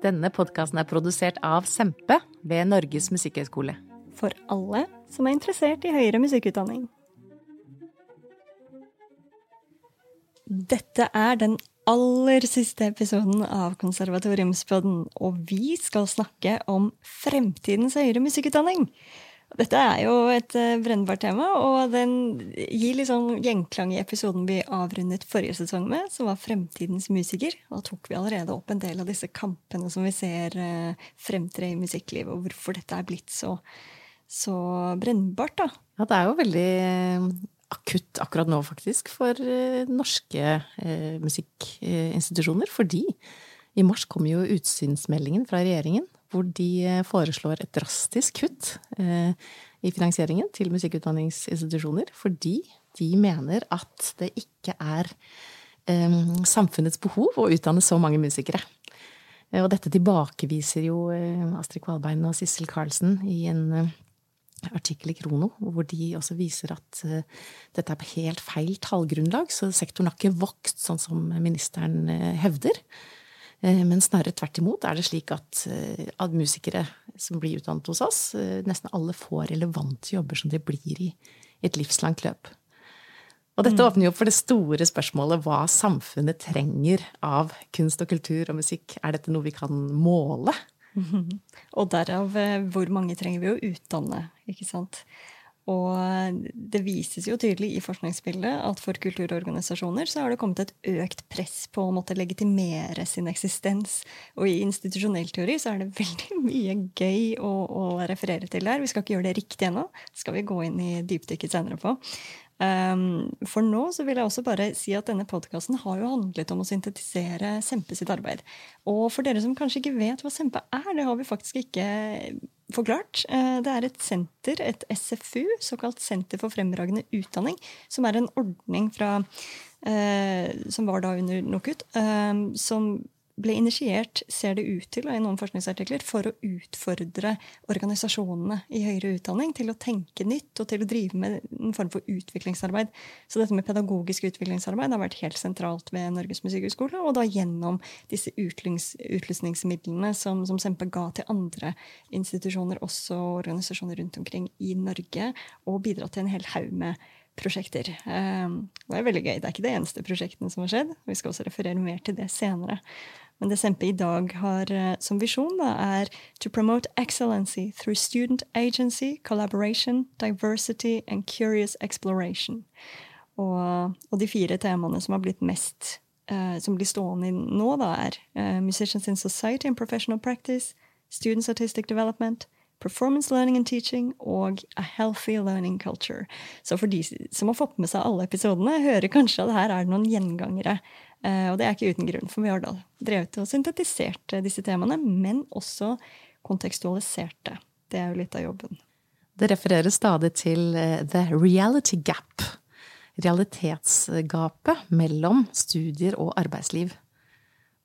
Denne podkasten er produsert av Sempe ved Norges musikkhøgskole. For alle som er interessert i høyere musikkutdanning. Dette er den aller siste episoden av Konservatoriumspodden, og vi skal snakke om fremtidens høyere musikkutdanning. Dette er jo et uh, brennbart tema, og den gir litt sånn gjenklang i episoden vi avrundet forrige sesong med, som var Fremtidens musiker. Da tok vi allerede opp en del av disse kampene som vi ser uh, fremtre i musikklivet, og hvorfor dette er blitt så, så brennbart, da. Ja, det er jo veldig eh, akutt akkurat nå, faktisk, for norske musikkinstitusjoner. Fordi i mars kom jo utsynsmeldingen fra regjeringen hvor de eh, foreslår et drastisk kutt eh, i finansieringen til musikkutdanningsinstitusjoner, fordi de mener at det ikke er eh, samfunnets behov å utdanne så mange musikere. Og dette tilbakeviser jo Astrid Kvalbein og Sissel Karlsen i en artikkel i Krono, hvor de også viser at dette er på helt feil tallgrunnlag, så sektoren har ikke vokst sånn som ministeren hevder. Eh, men snarere tvert imot er det slik at, eh, at musikere som blir utdannet hos oss, eh, nesten alle får relevante jobber som det blir i et livslangt løp. Og dette mm. åpner jo for det store spørsmålet hva samfunnet trenger av kunst og kultur og musikk. Er dette noe vi kan måle? Mm -hmm. Og derav hvor mange trenger vi å utdanne, ikke sant? Og det vises jo tydelig i forskningsbildet at for kulturorganisasjoner så har det kommet et økt press på å måtte legitimere sin eksistens. Og i institusjonell teori så er det veldig mye gøy å, å referere til der. Vi skal ikke gjøre det riktig ennå. Det skal vi gå inn i dypdykket senere på. Um, for nå så vil jeg også bare si at denne podkasten har jo handlet om å syntetisere Sempe sitt arbeid. Og for dere som kanskje ikke vet hva Sempe er, det har vi faktisk ikke forklart. Uh, det er et senter, et SFU, såkalt Senter for fremragende utdanning, som er en ordning fra uh, som var da under NOKUT, uh, som ble initiert, ser det ut til, i noen forskningsartikler, for å utfordre organisasjonene i høyere utdanning til å tenke nytt og til å drive med en form for utviklingsarbeid. Så dette med pedagogisk utviklingsarbeid har vært helt sentralt ved Norges musikkhøgskole, og da gjennom disse utlysningsmidlene som, som Sempe ga til andre institusjoner, også organisasjoner rundt omkring i Norge, og bidratt til en hel haug med prosjekter. Um, det er veldig gøy. Det er ikke det eneste prosjektene som har skjedd. Vi skal også referere mer til det senere. Men det Sempe i dag har uh, som visjon, da, er to promote excellency through student agency, collaboration, diversity and curious exploration. Og, og de fire temaene som har blitt mest uh, som blir stående nå, da, er uh, Musicians in Society and Professional Practice, Students Artistic Development, Performance Learning and Teaching og A Healthy Learning Culture. Så for de som har fått med seg alle episodene, hører kanskje at her er det noen gjengangere. Eh, og det er ikke uten grunn, for vi har da drevet og syntetisert disse temaene, men også kontekstualisert det. Det er jo litt av jobben. Det refereres stadig til eh, the reality gap. Realitetsgapet mellom studier og arbeidsliv.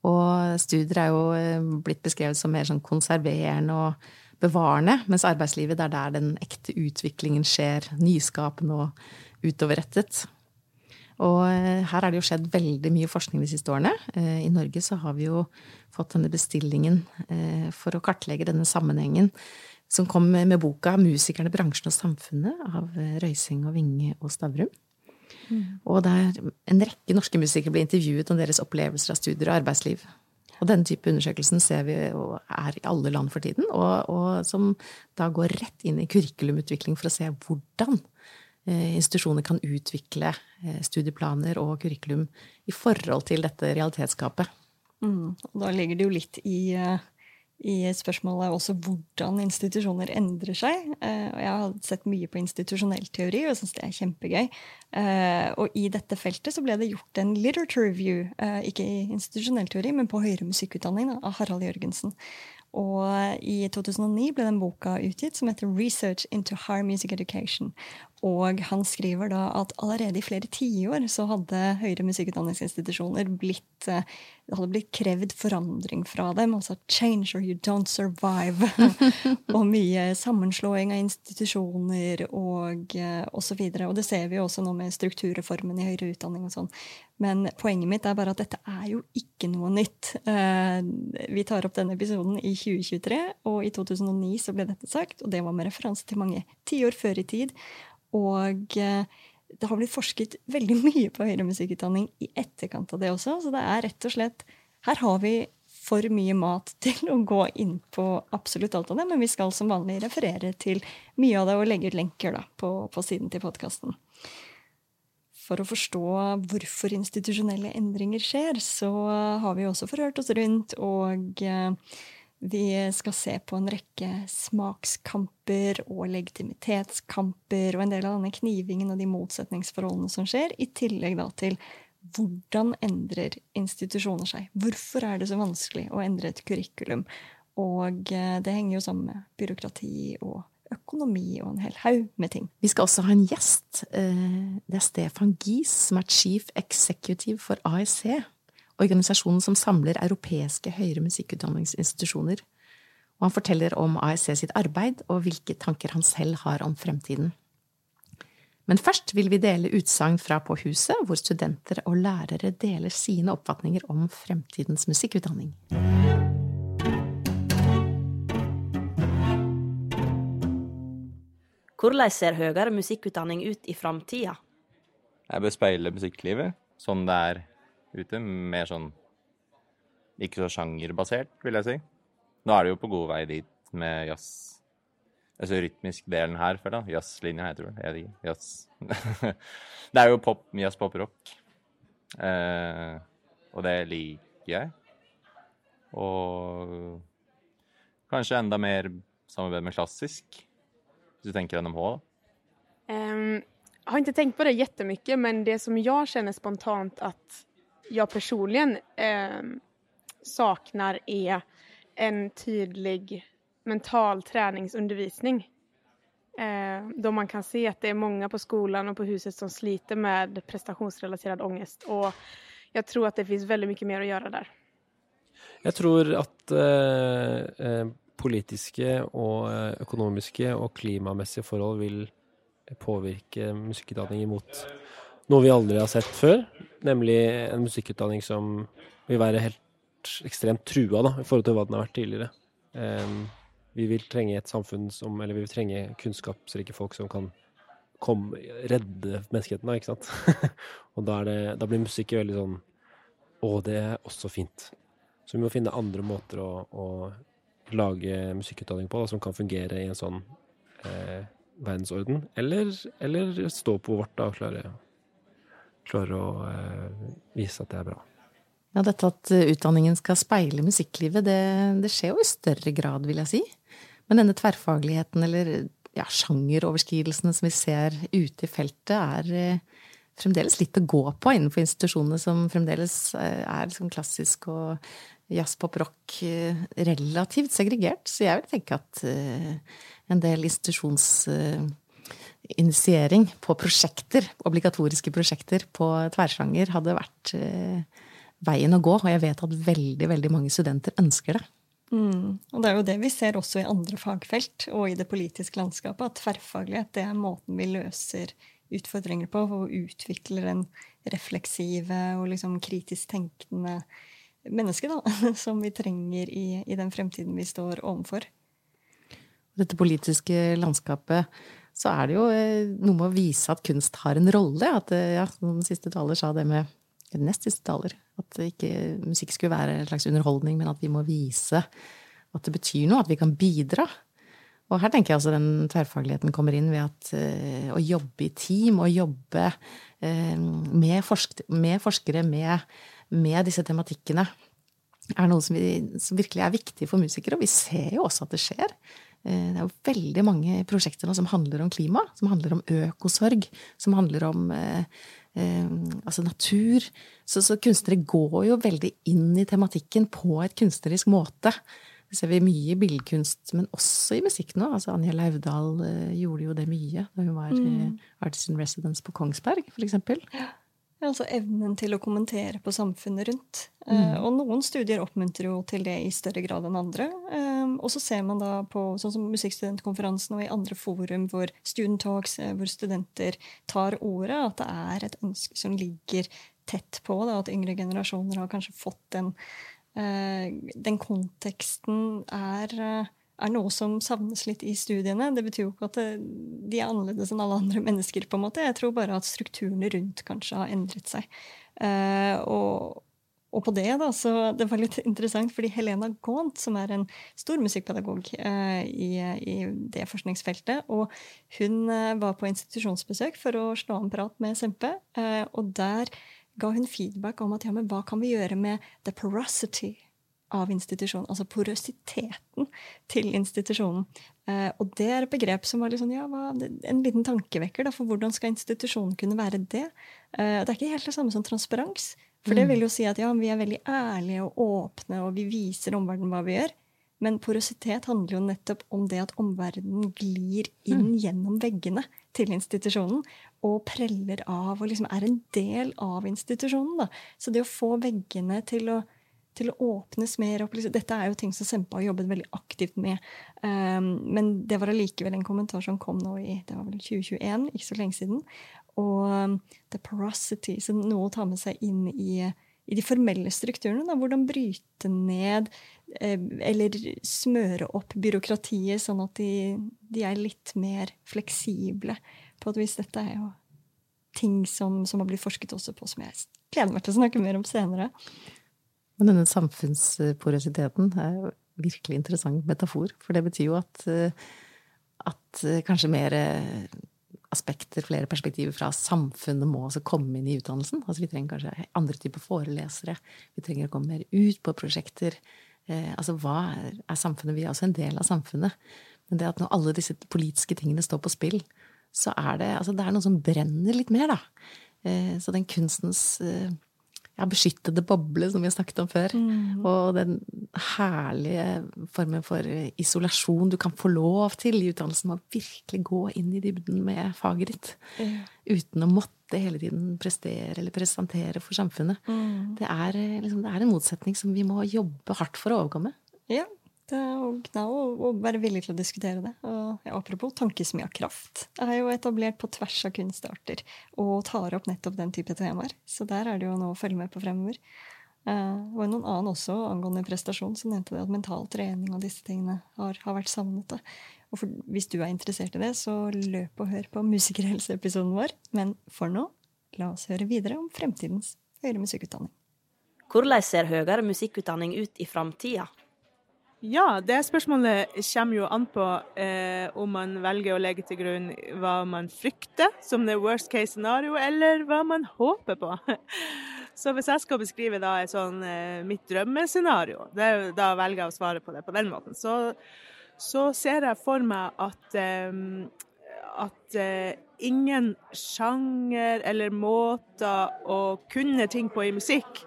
Og studier er jo eh, blitt beskrevet som mer sånn konserverende og bevarende, mens arbeidslivet er der den ekte utviklingen skjer. Nyskapende og utoverrettet. Og eh, her har det jo skjedd veldig mye forskning de siste årene. Eh, I Norge så har vi jo fått denne bestillingen eh, for å kartlegge denne sammenhengen som kom med boka 'Musikerne, bransjen og samfunnet' av Røysing og Vinge og Stavrum. Mm. Og der en rekke norske musikere ble intervjuet om deres opplevelser av studier og arbeidsliv. Og denne type undersøkelsen ser vi og er i alle land for tiden, og, og som da går rett inn i kurrikulumutvikling for å se hvordan institusjoner kan utvikle eh, studieplaner og kurrikulum i forhold til dette realitetsgapet. Mm, da ligger det jo litt i, eh, i spørsmålet også hvordan institusjoner endrer seg. Jeg har sett mye på institusjonell teori og syns det er kjempegøy. Og i dette feltet så ble det gjort en literature review, ikke i institusjonell teori, men på høyere musikkutdanning, av Harald Jørgensen. Og i 2009 ble den boka utgitt som heter Research into Higher Music Education. Og han skriver da at allerede i flere tiår så hadde høyere musikkutdanningsinstitusjoner blitt eh, det hadde blitt krevd forandring fra dem. Altså 'change or you don't survive'. og mye sammenslåing av institusjoner og eh, osv. Og, og det ser vi jo også nå med strukturreformen i høyere utdanning og sånn. Men poenget mitt er bare at dette er jo ikke noe nytt. Eh, vi tar opp denne episoden i 2023, og i 2009 så ble dette sagt, og det var med referanse til mange tiår før i tid. Og eh, det har blitt forsket veldig mye på høyere musikkutdanning i etterkant av det også. Så det er rett og slett Her har vi for mye mat til å gå inn på absolutt alt av det, men vi skal som vanlig referere til mye av det og legge ut lenker da, på, på siden til podkasten. For å forstå hvorfor institusjonelle endringer skjer, så har vi også forhørt oss rundt og eh, vi skal se på en rekke smakskamper og legitimitetskamper og en del av denne knivingen og de motsetningsforholdene som skjer, i tillegg da til hvordan endrer institusjoner seg? Hvorfor er det så vanskelig å endre et kurrikulum? Og eh, det henger jo sammen med byråkrati og økonomi og en hel haug med ting. Vi skal også ha en gjest. Eh, det er Stefan Gies, som er chief executive for AEC organisasjonen som samler europeiske høyere musikkutdanningsinstitusjoner. Og han forteller om ASC sitt arbeid og hvilke tanker han selv har om fremtiden. Men først vil vi dele utsagn fra På huset, hvor studenter og lærere deler sine oppfatninger om fremtidens musikkutdanning. Hvordan ser høyere musikkutdanning ut i framtida? Jeg bør speile musikklivet sånn det er ute. Mer sånn ikke så sjangerbasert, vil jeg si. Nå er det jo på god vei dit med jazz. Altså rytmisk delen her, føler jeg. Jazzlinja heter det. Vet Jazz. det er jo pop, jazz, pop, rock. Eh, og det liker jeg. Og kanskje enda mer samarbeid med klassisk, hvis du tenker NMH, da. Um, jeg har ikke tenkt på det jättemycket, men det som jeg kjenner spontant at jag personligen eh, saknar är en tydlig mental träningsundervisning. Eh, då man kan se att det är många på skolan och på huset som sliter med prestationsrelaterad ångest. Och jag tror att det finns väldigt mycket mer att göra där. Jeg tror at eh, eh politiske og eh, økonomiske og klimamessige forhold vil påvirke musikkutdanning mot noe vi aldri har sett før, nemlig en musikkutdanning som vil være helt ekstremt trua da, i forhold til hva den har vært tidligere. Um, vi vil trenge et samfunn som Eller vi vil trenge kunnskapsrike folk som kan komme, redde menneskeheten, da, ikke sant. og da, det, da, blir musikk veldig sånn Å, det er også fint. Så vi må finne andre måter å, å lage musikkutdanning på da, som kan fungere i en sånn eh, verdensorden. Eller, eller stå på vårt da og klare klarer å eh, vise at det er bra. Ja, dette at eh, utdanningen skal speile musikklivet, det, det, skjer jo i større grad, vil jeg si. Men denne tverrfagligheten, eller ja, sjangeroverskridelsene som vi ser ute i feltet, er eh, fremdeles litt å gå på innenfor institusjonene som fremdeles er liksom klassisk og jazz, pop, rock relativt segregert. Så jeg vil tenke at en del institusjons initiering på prosjekter, obligatoriske prosjekter på tverrsjanger, hadde vært eh, veien å gå. Og jeg vet at veldig, veldig mange studenter ønsker det. Mm. Og det er jo det vi ser også i andre fagfelt og i det politiske landskapet, at tverrfaglighet det er måten vi løser utfordringer på, og utvikler den refleksive og liksom kritisk tenkende menneske da, som vi trenger i, i den fremtiden vi står overfor. Dette politiske landskapet så er det jo eh, noe med å vise at kunst har en rolle. At eh, ja, som siste taler sa det med Nest siste taler. At ikke musikk skulle være en slags underholdning, men at vi må vise at det betyr noe. At vi kan bidra. Og her tenker jeg altså den tverrfagligheten kommer inn ved at uh, å jobbe i team, og jobbe uh, med, forsk med, forskere med, med, disse tematikkene, er noe som, vi, som, virkelig er viktig for musikere. Og vi ser jo også at det skjer. Eh, det er jo veldig mange prosjekter nå som handler om klima, som handler om økosorg, som handler om eh, eh, altså natur. Så, så, kunstnere går jo veldig inn i tematikken på et kunstnerisk måte. Det ser vi mye i billedkunst, men også i musikk nå. Altså Anja Lauvdal gjorde jo det mye da hun var mm. artist in residence på Kongsberg, for eksempel. Ja. Altså evnen til å kommentere på samfunnet rundt. Mm. Uh, og noen studier oppmuntrer jo til det i større grad enn andre. Uh, og så ser man da på sånn som Musikkstudentkonferansen og i andre forum hvor student talks, uh, hvor studenter tar ordet, at det er et ønske som ligger tett på. Da, at yngre generasjoner har kanskje fått den, den konteksten er er noe som savnes litt i studiene. Det betyr jo ikke at de er annerledes enn alle andre mennesker. på en måte. Jeg tror bare at strukturene rundt kanskje har endret seg. Uh, og, og, på det, da, så det var litt interessant, fordi Helena Gaunt, som er en stor musikkpedagog eh, i, i, det forskningsfeltet, og hun eh, var på institusjonsbesøk for å slå en prat med Sempe, og der ga hun feedback om at ja, men hva kan vi gjøre med the porosity av institusjonen, altså porøsiteten til institusjonen. Eh, og det er et begrep som var liksom, ja, en liten tankevekker, da, for hvordan skal institusjonen kunne være det? Eh, det er ikke helt det samme som transparens. For det mm. vil jo si at ja, vi er veldig ærlige og åpne, og vi viser omverdenen hva vi gjør. Men porøsitet handler jo nettopp om det at omverdenen glir inn mm. gjennom veggene til institusjonen og preller av og liksom er en del av institusjonen. Da. Så det å få veggene til å til å åpnes mer opp. Liksom. Dette er jo ting som Sempa har jobbet veldig aktivt med. Um, men det var allikevel en kommentar som kom nå i det var vel 2021, ikke så lenge siden. Og um, the porosity, så noe å ta med seg inn i, i de formelle strukturene. Da. Hvordan bryte ned eh, eller smøre opp byråkratiet, sånn at de, de, er litt mer fleksible. På et vis. Dette er jo ting som, som har blitt forsket også på, som jeg gleder meg til å snakke mer om senere. Men denne samfunnsporøsiteten er jo virkelig interessant metafor. For det betyr jo at, eh, at eh, kanskje mer eh, aspekter, flere perspektiver fra samfunnet må også komme inn i utdannelsen. Altså vi trenger kanskje andre typer forelesere. Vi trenger å komme mer ut på prosjekter. Altså hva er, samfunnet? Vi er også en del av samfunnet. Men det at når alle disse politiske tingene står på spill, så er det, altså det er noe som brenner litt mer, da. Så den kunstens ja, beskyttede boble, som vi har snakket om før. Mm. Og den herlige formen for isolasjon du kan få lov til i utdannelsen. Å virkelig gå inn i dybden med faget ditt. Mm. Uten å måtte hele tiden prestere eller presentere for samfunnet. Mm. Det, er, liksom, det, er, en motsetning som vi må jobbe hardt for å overkomme. Ja, og, og, og, være villig til å diskutere det. Og, ja, apropos tankesmia Kraft er jo etablert på tvers av kunstarter og tar opp nettopp den type temaer. Så der er det jo noe å følge med på fremover. Uh, og noen annen også angående prestasjon som nevnte det at mental trening og disse tingene har, har vært savnet. Da. Og for, hvis du er interessert i det, så løp og hør på Musikerhelseepisoden vår. Men for nå, la oss høre videre om fremtidens høyere musikkutdanning. Hvordan ser høyere musikkutdanning ut i framtida? Ja, det spørsmålet kommer jo an på eh, om man velger å legge til grunn hva man frykter som det worst case scenario, eller hva man håper på. Så hvis jeg skal beskrive da et sånn eh, mitt drømmescenario, det, da velger jeg å svare på det på den måten, så, så ser jeg for meg at, eh, at eh, ingen sjanger eller måter å kunne ting på i musikk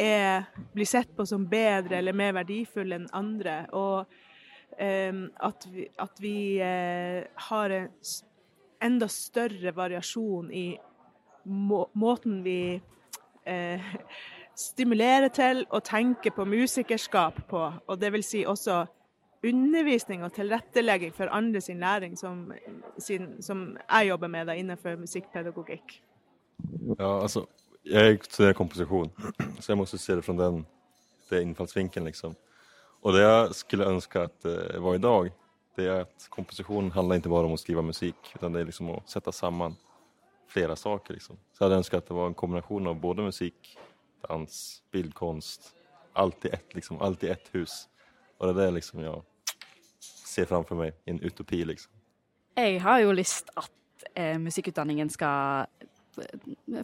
er, blir sett på som bedre eller mer verdifulle enn andre. Og um, at vi, at vi uh, har en enda større variasjon i må, måten vi uh, stimulerer til å tenke på musikerskap på. Og det vil si også undervisning og tilrettelegging for andre sin læring, som, sin, som jeg jobber med da innenfor musikkpedagogikk. Ja, altså jag studerer komposisjon, så jeg måste se det fra den, den innfallsvinkelen, Liksom. Og det jeg skulle ønske at det var i dag, det er at komposisjon handler ikke bare om å skrive musikk, utan det er liksom å sette sammen flere saker. Liksom. Så jeg hadde ønsket at det var en kombinasjon av både musikk, dans, bildkonst, Alt i ett, liksom, Alt i ett hus. Og det er det liksom jeg ser framför meg. en utopi liksom. Jeg har jo lyst at eh, musikkutdanningen skal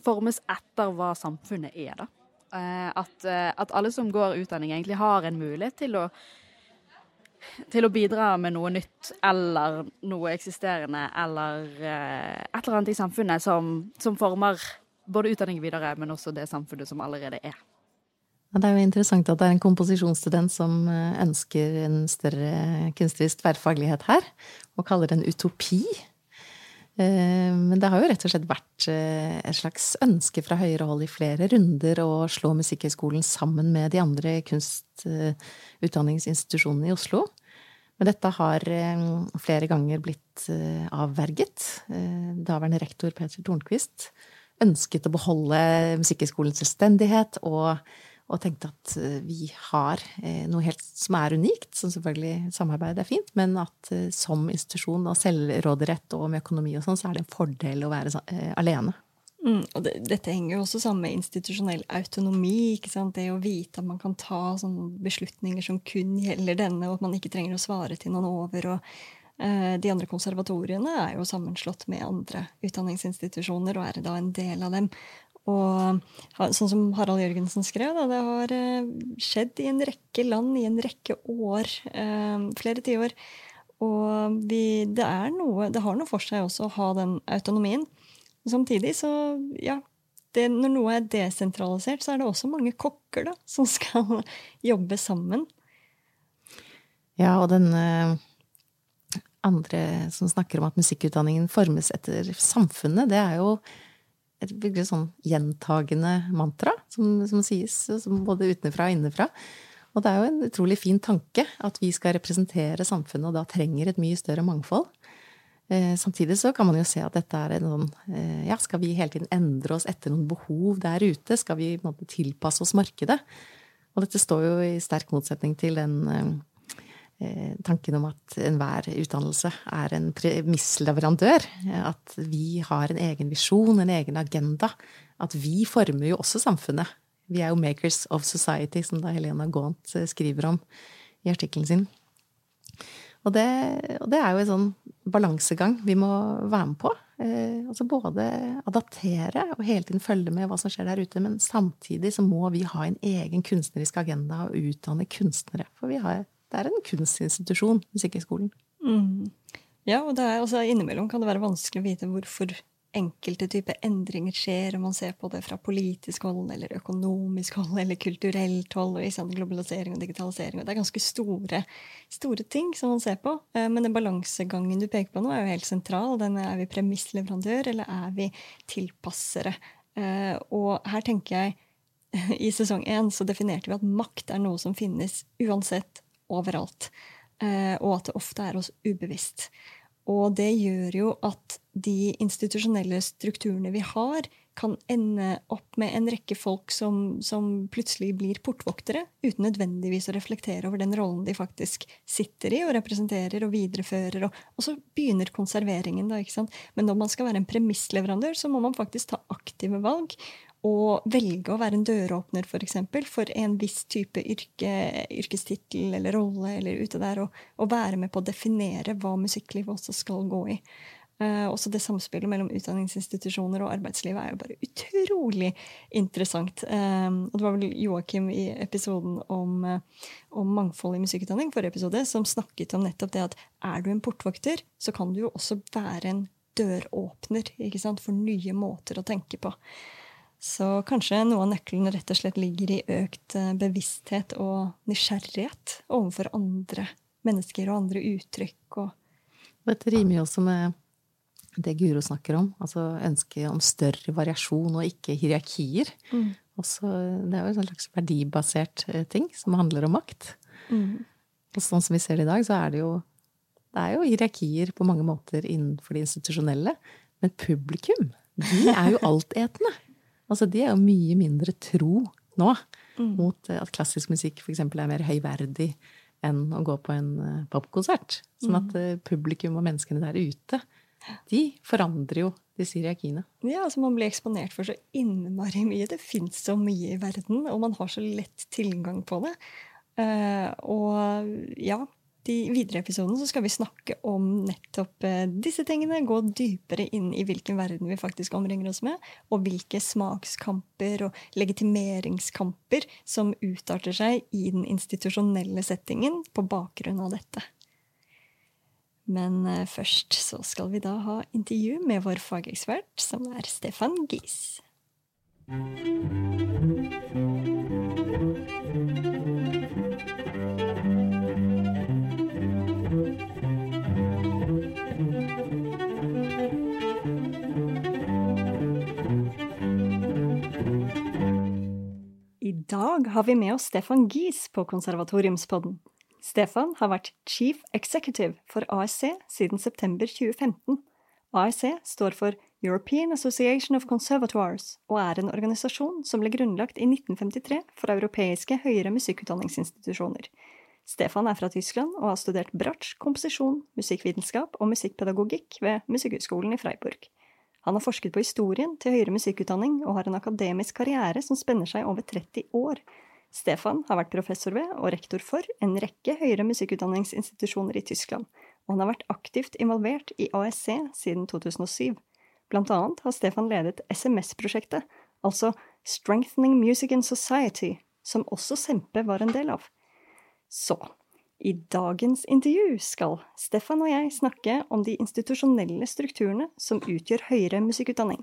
formes etter hva samfunnet er, da. Eh, at, eh, at, alle som går utdanning, egentlig har en mulighet til å, til å bidra med noe nytt eller noe eksisterende eller eh, et eller annet i samfunnet som, som former både utdanning videre, men også det samfunnet som allerede er. Det er jo interessant at det er en komposisjonsstudent som ønsker en større kunstnerisk tverrfaglighet her, og kaller det en utopi. Eh, men det har jo rett og slett vært eh, et slags ønske fra høyere hold i flere runder å slå Musikkhøgskolen sammen med de andre kunstutdanningsinstitusjonene i Oslo. Men dette har flere ganger blitt avverget. Daværende rektor Peter Tornquist ønsket å beholde Musikkhøgskolens selvstendighet og og tenkte at eh, vi har eh, noe helt som er unikt, som selvfølgelig samarbeid er fint, men at eh, som institusjon og selvråderett og med økonomi og sånn, så er det en fordel å være alene. Mm, og det, dette henger jo også sammen med institusjonell autonomi. Det å vite at man kan ta beslutninger som kun gjelder denne, og at man ikke trenger å svare til noen over. og De andre konservatoriene er jo sammenslått med andre utdanningsinstitusjoner og er da en del av dem. Og sånn som Harald Jørgensen skrev, da, det har eh, skjedd i en rekke land i en rekke år. Eh, flere tiår. Og vi, det, er noe, det har noe for seg også å ha den autonomien. Samtidig så, ja det, Når noe er desentralisert, så er det også mange kokker da, som skal jobbe sammen. Ja, og den eh, andre som snakker om at musikkutdanningen formes etter samfunnet, det er jo et virkelig sånn gjentagende mantra som, som sies som både utenfra og innenfra. Og det er jo en utrolig fin tanke at vi skal representere samfunnet, og da trenger et mye større mangfold. Eh, samtidig så kan man jo se at dette er en sånn eh, Ja, skal vi hele tiden endre oss etter noen behov der ute? Skal vi på en måte tilpasse oss markedet? Og dette står jo i sterk motsetning til den Eh, tanken om at enhver utdannelse er en premissleverandør. At vi har en egen visjon, en egen agenda. At vi former jo også samfunnet. Vi er jo makers of society, som da Helena Gaunt eh, skriver om i artikkelen sin. Og det, og det, er jo en sånn balansegang vi må være med på. Eh, altså både adaptere og hele tiden følge med hva som skjer der ute, men samtidig så må vi ha en egen kunstnerisk agenda og utdanne kunstnere. For vi har det er en kunstinstitusjon, Musikkhøgskolen. Mm. Ja, og er, altså, innimellom kan det være vanskelig å vite hvorfor enkelte typer endringer skjer, om man ser på det fra politisk hold, eller økonomisk hold, eller kulturelt hold, og sant, globalisering og digitalisering. Og det er ganske store, store, ting som man ser på. Eh, men den balansegangen du peker på nå, er jo helt sentral. Den er vi premissleverandør, eller er vi tilpassere? Eh, og her tenker jeg i sesong én så definerte vi at makt er noe som finnes uansett overalt. Eh, og at det ofte er oss ubevisst. Og det gjør jo at de institusjonelle strukturene vi har, kan ende opp med en rekke folk som, som, plutselig blir portvoktere, uten nødvendigvis å reflektere over den rollen de faktisk sitter i og representerer og viderefører. Og, og så begynner konserveringen. da, ikke sant? Men når man skal være en premissleverandør, så må man faktisk ta aktive valg å velge å være en døråpner for, eksempel, for en viss type yrke, yrkestittel eller rolle, eller ute der, og, og, være med på å definere hva musikklivet også skal gå i. Uh, også det samspillet mellom utdanningsinstitusjoner og arbeidslivet er jo bare utrolig interessant. Um, og det var vel Joakim i episoden om, uh, om, mangfold i musikkutdanning forrige episode, som snakket om nettopp det at er du en portvokter, så kan du jo også være en døråpner for nye måter å tenke på. Så kanskje noe av nøkkelen rett og slett ligger i økt eh, bevissthet og nysgjerrighet overfor andre mennesker og andre uttrykk. Og Dette rimer jo også med det Guro snakker om, altså ønsket om større variasjon og ikke hierarkier. Mm. Også, det er jo en slags verdibasert eh, ting som handler om makt. Mm. Og sånn som vi ser det i dag, så er det jo det er jo hierarkier på mange måter innenfor det institusjonelle. Men publikum, de er jo altetende. Altså, de er jo mye mindre tro nå mm. mot eh, at klassisk musikk f.eks. er mer høyverdig enn å gå på en eh, popkonsert. Sånn at mm. Eh, publikum og menneskene der ute, de forandrer jo disse hierarkiene. Ja, altså man blir eksponert for så innmari mye. Det fins så mye i verden, og man har så lett tilgang på det. Uh, og ja, de videre episoden så skal vi snakke om nettopp eh, disse tingene. Gå dypere inn i hvilken verden vi faktisk omringer oss med, og hvilke smakskamper og legitimeringskamper som utarter seg i den institusjonelle settingen på bakgrunn av dette. Men eh, først så skal vi da ha intervju med vår fagekspert, som er Stefan Gies. Har vi med oss Stefan Gies på Konservatoriumspodden. Stefan har vært chief executive for ASC siden september 2015. ASC står for European Association of Conservatoires og er en organisasjon som ble grunnlagt i 1953 for europeiske høyere musikkutdanningsinstitusjoner. Stefan er fra Tyskland og har studert bratsj, komposisjon, musikkvitenskap og musikkpedagogikk ved Musikkhøgskolen i Freiburg. Han har forsket på historien til høyere musikkutdanning og har en akademisk karriere som spenner seg over 30 år. Stefan har vært professor ved og rektor for en rekke høyere musikkutdanningsinstitusjoner i Tyskland, og han har vært aktivt involvert i ASC siden 2007. Blant annet har Stefan ledet SMS-prosjektet, altså Strengthening Music in Society, som også Sempe var en del av. Så, i dagens intervju skal Stefan og jeg snakke om de institusjonelle strukturene som utgjør høyere musikkutdanning.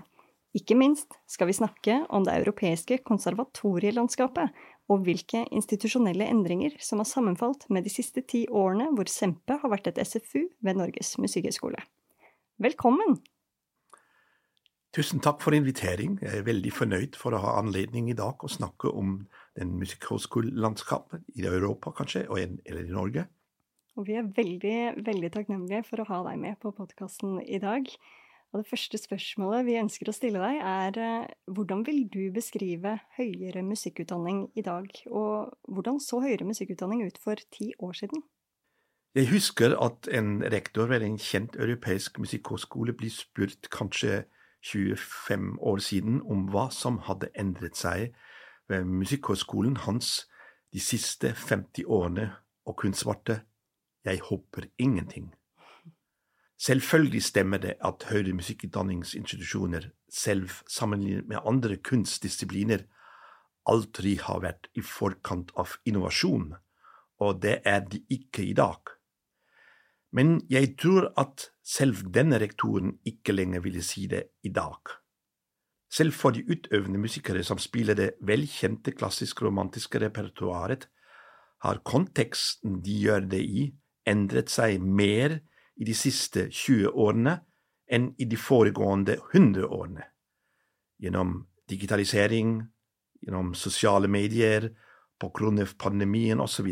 Ikke minst skal vi snakke om det europeiske konservatorielandskapet, og hvilke institusjonelle endringer som har sammenfalt med de siste ti årene hvor Sempe har vært et SFU ved Norges musikkhøgskole. Velkommen! Tusen takk for invitering. Jeg er veldig fornøyd for å ha anledning i dag å snakke om den musikkhøgskolelandskapet i Europa, kanskje, eller i Norge. Og vi er veldig, veldig takknemlige for å ha deg med på podkasten i dag. Og det første spørsmålet vi ønsker å stille deg, er eh, hvordan vil du beskrive høyere musikkutdanning i dag? Og hvordan så høyere musikkutdanning ut for ti år siden? Jeg husker at en rektor ved en kjent europeisk musikkhøgskole ble spurt kanskje 25 år siden om hva som hadde endret seg ved Musikkhøgskolen hans de siste 50 årene, og hun svarte jeg håper ingenting. Selvfølgelig stemmer det at høyere musikkutdanningsinstitusjoner, selv sammenlignet med andre kunstdisipliner, aldri har vært i forkant av innovasjon, og det er de ikke i dag. Men jeg tror at selv denne rektoren ikke lenger ville si det i dag. Selv for de utøvende musikere som spiller det velkjente klassisk-romantiske repertoaret, har konteksten de gjør det i, endret seg mer i de siste 20 årene enn i de foregående 100 årene. Gjennom digitalisering, gjennom sosiale medier, på grunn av pandemien osv.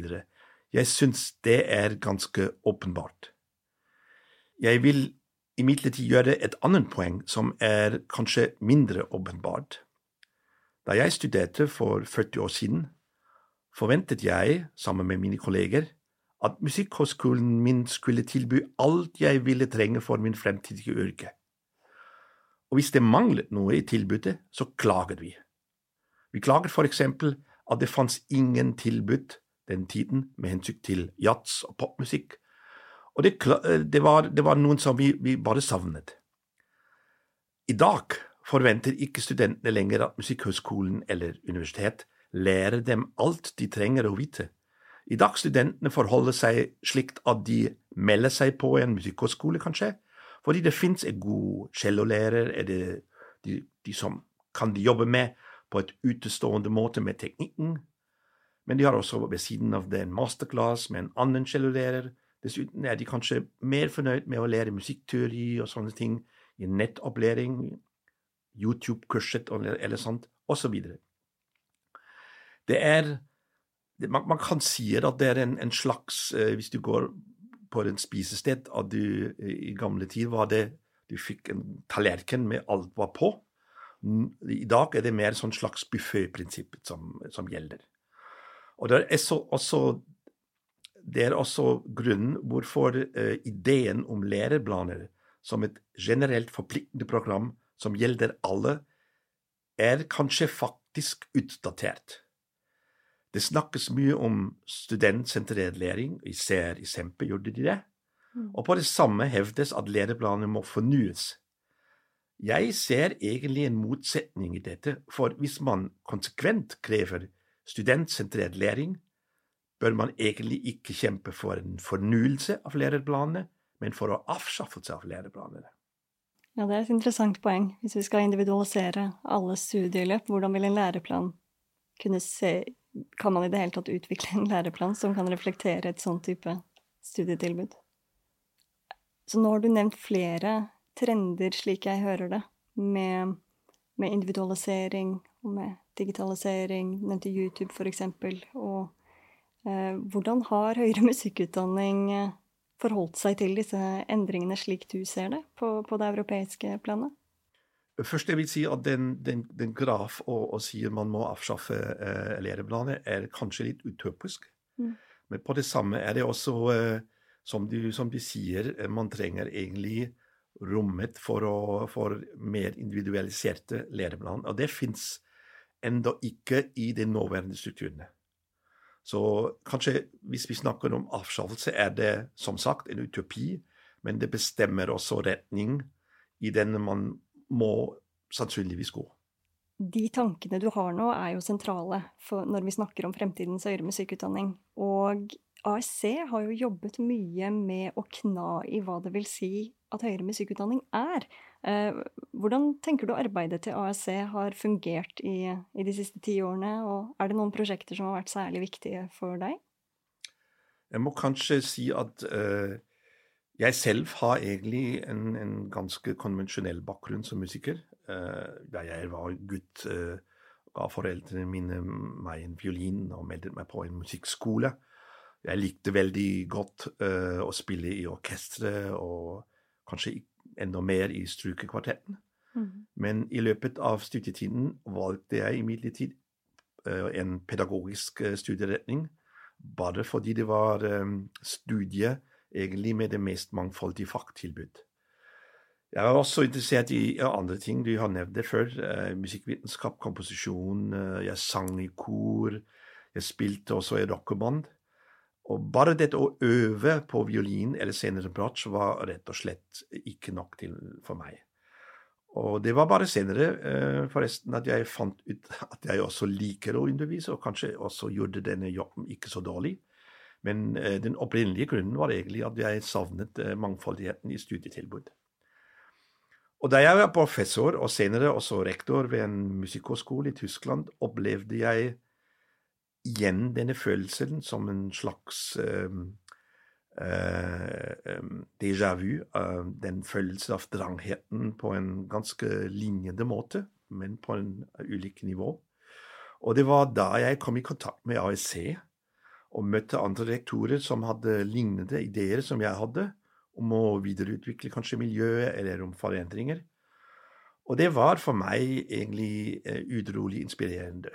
Jeg syns det er ganske åpenbart. Jeg vil imidlertid gjøre et annet poeng som er kanskje mindre åpenbart. Da jeg studerte for 40 år siden, forventet jeg, sammen med mine kolleger, at musikkhøgskolen min skulle tilby alt jeg ville trenge for min fremtidige yrke. Og hvis det manglet noe i tilbudet, så klaget vi. Vi klaget for eksempel at det fantes ingen tilbud den tiden med hensyn til jazz og popmusikk, og det, eh, det, var, det var, noen som vi, vi, bare savnet. I dag forventer ikke studentene lenger at Musikkhøgskolen eller universitet lærer dem alt de trenger å vite. I dag studentene forholder seg slikt at de melder seg på en musikkhøgskole, kanskje, fordi det fins en god cellolærer, er det de, de som kan de jobbe med på et utestående måte med teknikken, men de har også ved siden av det en masterclass med en annen cellolærer, Dessuten er de kanskje mer fornøyd med å lære musikkteori og sånne ting i nettopplæring, YouTube-kurset eller, sånt, osv. Det er man, man, kan si at det er en, en slags eh, Hvis du går på et spisested at du i gamle tid var det Du fikk en tallerken med alt var på. I dag er det mer sånn slags buffetprinsipp som, som gjelder. Og det er så, også det er også grunnen hvorfor uh, ideen om læreplaner som et generelt forpliktende program som gjelder alle, er kanskje faktisk utdatert. Det snakkes mye om studentsentrert læring, især i Sempe gjorde de det, mm. og på det samme hevdes at læreplaner må fornyes. Jeg ser egentlig en motsetning i dette, for hvis man konsekvent krever studentsentrert læring, bør man egentlig ikke kjempe for en fornyelse av læreplanene, men for å avskaffelse av læreplanene. Ja, det er et interessant poeng. Hvis vi skal individualisere alle studieløp, hvordan vil en læreplan kunne se Kan man i det hele tatt utvikle en læreplan som kan reflektere et sånn type studietilbud? Så nå har du nevnt flere trender, slik jeg hører det, med, med individualisering og med digitalisering, nevnte YouTube eksempel, Og hvordan har høyere musikkutdanning eh, forholdt seg til disse endringene slik du ser det, på, på det europeiske planet? Først jeg vil si at den, den, den graf å, og sier man må avskaffe eh, læreplaner, er kanskje litt utopisk. Mm. Men på det samme er det også, eh, som, du, som, de, sier, eh, man trenger egentlig rommet for, å, for mer individualiserte læreplaner. Og det fins enda ikke i de nåværende strukturene. Så kanskje hvis vi snakker om avskaffelse, er det som sagt en utopi, men det bestemmer også retning i den man må sannsynligvis gå. De tankene du har nå, er jo sentrale når vi snakker om fremtidens høyere musikkutdanning. Og ASC har jo jobbet mye med å kna i hva det vil si at høyere musikkutdanning er. Eh, hvordan tenker du arbeidet til ASC har fungert i, i de siste ti årene, og er det noen prosjekter som har vært særlig viktige for deg? Jeg må kanskje si at uh, jeg selv har egentlig en, en ganske konvensjonell bakgrunn som musiker. Uh, da jeg var gutt, uh, ga foreldrene mine meg en fiolin og meldte meg på en musikkskole. Jeg likte veldig godt å spille i orkestre, og kanskje enda mer i strykekvartetten. Mm. Men i løpet av studietiden valgte jeg imidlertid en pedagogisk studieretning, bare fordi det var um, studie egentlig med det mest mangfoldige fagtilbud. Jeg er også interessert i andre ting. Du har nevnt det før. Eh, musikkvitenskap, komposisjon. Eh, jeg sang i kor. Jeg spilte også i rockeband. Og bare dette å øve på violin eller senere bratsj var rett og slett ikke nok til for meg. Og det var bare senere, eh, forresten, at jeg fant ut at jeg også liker å undervise, og kanskje også gjorde denne jobben ikke så dårlig. Men eh, den opprinnelige grunnen var egentlig at jeg savnet eh, mangfoldigheten i studietilbud. Og da jeg var professor, og senere også rektor ved en musikkhøgskole i Tyskland, opplevde jeg igjen denne følelsen som en slags um, uh, déjà vu. Uh, den følelsen av drangheten på en ganske lignende måte, men på en ulik nivå. Og det var da jeg kom i kontakt med ASC og møtte andre rektorer som hadde lignende ideer som jeg hadde, om å videreutvikle kanskje miljøet eller om forandringer. Og det var for meg egentlig uh, utrolig inspirerende.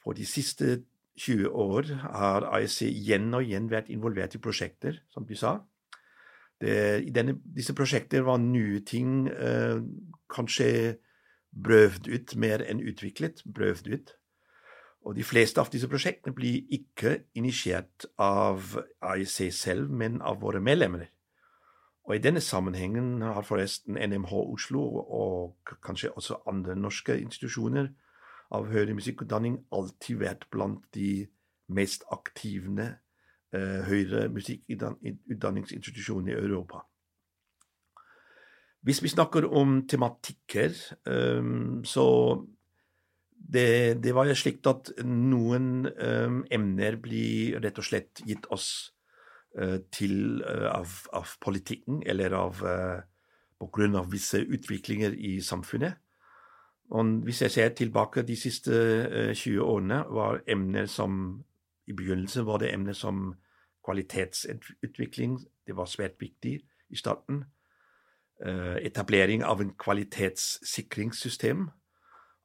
For de siste 20 år har AIC igjen og igjen vært involvert i prosjekter, som du sa. Det, I denne, disse prosjekter var nye ting eh, kanskje brøvd ut mer enn utviklet. Brøvd ut. Og de fleste av disse prosjektene blir ikke initiert av AIC selv, men av våre medlemmer. Og i denne sammenhengen har forresten NMH Oslo og kanskje også andre norske institusjoner av høyere musikkutdanning alltid vært blant de mest aktive eh, høyere musikkutdanningsinstitusjonene i Europa. Hvis vi snakker om tematikker, um, så det, det var jo slik at noen um, emner blir rett og slett gitt oss uh, til uh, av, av, politikken, eller av uh, på grunn av visse utviklinger i samfunnet. Og hvis jeg ser tilbake de siste 20 årene, var emner som I begynnelsen var det emner som kvalitetsutvikling. Det var svært viktig i starten. Etablering av en kvalitetssikringssystem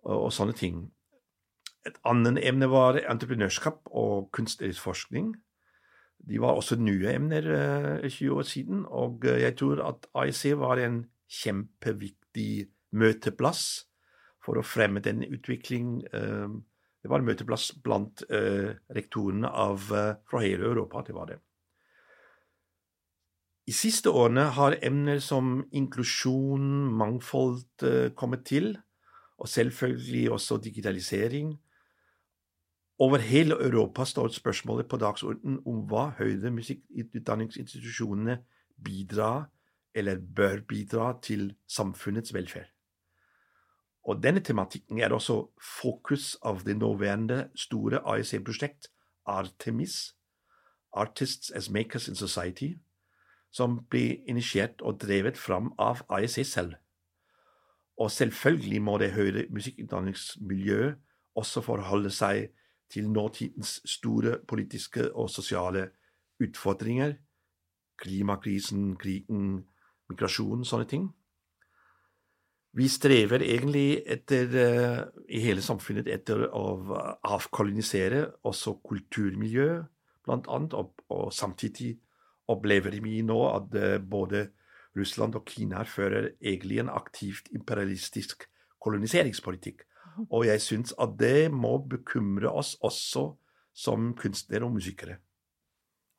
og, sånne ting. Et annet emne var entreprenørskap og kunstnerisk forskning. De var også nye emner uh, 20 år siden, og jeg tror at AIC var en kjempeviktig møteplass for å fremme den utvikling. Uh, det var en møteplass blant rektorene av, fra hele Europa. det var det. I siste årene har emner som inklusjon, mangfold kommet til og selvfølgelig også digitalisering. Over hele Europa står spørsmålet på dagsordenen om hva høyde musikkutdanningsinstitusjonene bidrar eller bør bidra til samfunnets velferd. Og denne tematikken er også fokus av det nåværende store AEC-prosjekt Artemis, Artists as Makers in Society, som ble initiert og drevet fram av AEC selv. Og selvfølgelig må det høyere musikkutdanningsmiljøet også forholde seg til nåtidens store politiske og sosiale utfordringer. Klimakrisen, krigen, migrasjon, sånne ting. Vi strever egentlig etter, i hele samfunnet etter å avkolonisere også kulturmiljø, blant annet, og, og samtidig opplever vi nå at både Russland og Kina fører egentlig en aktivt imperialistisk koloniseringspolitikk. Og jeg syns at det må bekymre oss også som kunstnere og musikere.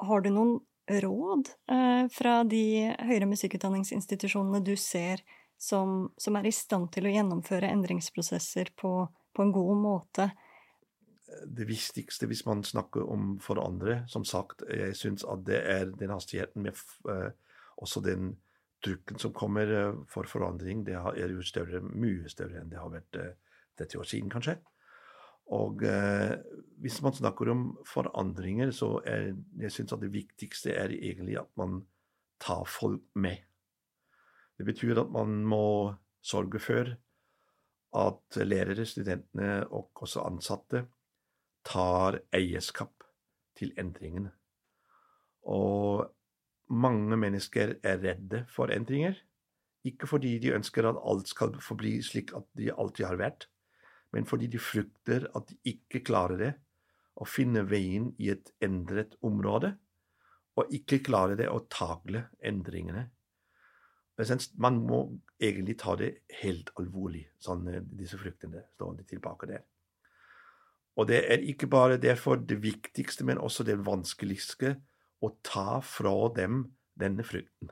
Har du noen råd eh, fra de høyere musikkutdanningsinstitusjonene du ser som, som, er i stand til å gjennomføre endringsprosesser på, på en god måte? Det viktigste hvis man snakker om for andre, som sagt, jeg syns at det er den hastigheten med uh, også den trykken som kommer uh, for forandring, det er jo større, mye større enn det har vært uh, 30 år siden, kanskje. Og eh, hvis man snakker om forandringer, så er jeg synes at det viktigste er egentlig at man tar folk med. Det betyr at man må sørge for at lærere, studentene og også ansatte tar eierskap til endringene. Og mange mennesker er redde for endringer. Ikke fordi de ønsker at alt skal forbli slik at de alltid har vært, men fordi de frykter at de ikke klarer det, å finne veien i et endret område, og ikke klarer det å tagle endringene. Man må egentlig ta det helt alvorlig, sånn eh, disse fryktene stående tilbake der. Og det er ikke bare derfor det viktigste, men også det vanskeligste å ta fra dem denne frykten.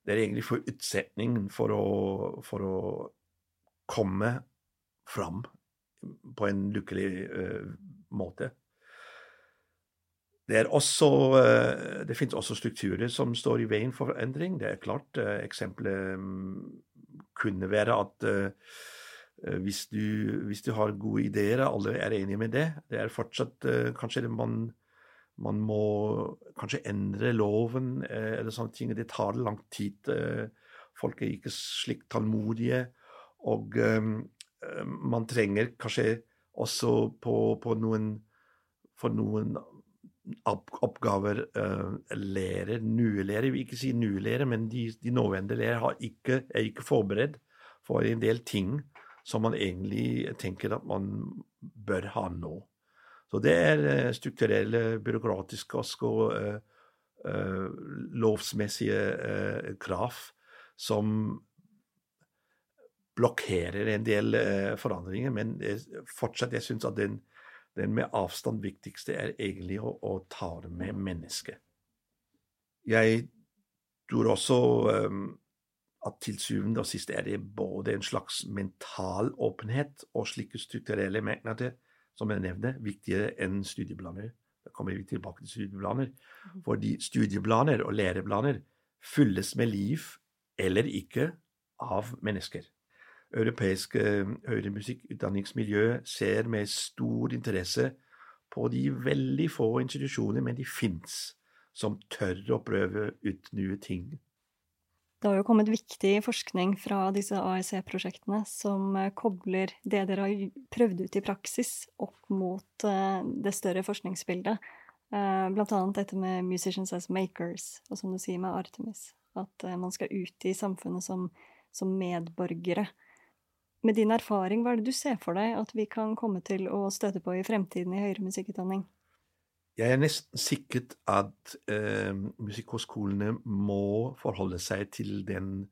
Det er egentlig forutsetningen for å, for å komme fram på en lykkelig uh, måte. Det, også, uh, det finnes også strukturer som står i veien for endring. Det er klart. Uh, eksempelet um, kunne være at hvis du, hvis, du, har gode ideer, alle er enige med det, det er fortsatt kanskje man man må kanskje endre loven eller sånne ting. Det tar lang tid. Folk er ikke slik tålmodige. Og Eh, man trenger kanskje også på, på noen For noen oppgaver uh, lærer, nye vil ikke si nye lærere, men de, de nåværende lærere ikke, er ikke forberedt for en del ting som man egentlig tenker at man bør ha nå. Så det er uh, strukturelle, byråkratiske og uh, lovsmessige krav som blokkerer en del eh, forandringer, men fortsatt jeg syns at den, den, med avstand viktigste er egentlig å, å ta det med mennesket. Jeg tror også um, at til syvende og sist er det både en slags mental åpenhet og slike strukturelle merknader, som jeg nevner, viktigere enn studieplaner. Da kommer vi tilbake til studieplaner. Mhm. Fordi studieplaner og læreplaner fylles med liv eller ikke av mennesker europeiske høyere musikkutdanningsmiljø ser med stor interesse på de veldig få institusjoner, men de fins, som tør å prøve ut nye ting. Det har jo kommet viktig forskning fra disse AEC-prosjektene som eh, kobler det dere har prøvd ut i praksis, opp mot eh, det større forskningsbildet. Eh, blant annet dette med Musicians as Makers, og som du sier med Artemis. At man skal ut i samfunnet som, som medborgere. Med din erfaring, hva er det du ser for deg at vi kan komme til å støte på i fremtiden i høyere musikkutdanning? Jeg er nesten sikker at eh, musikkhøgskolene må forholde seg til den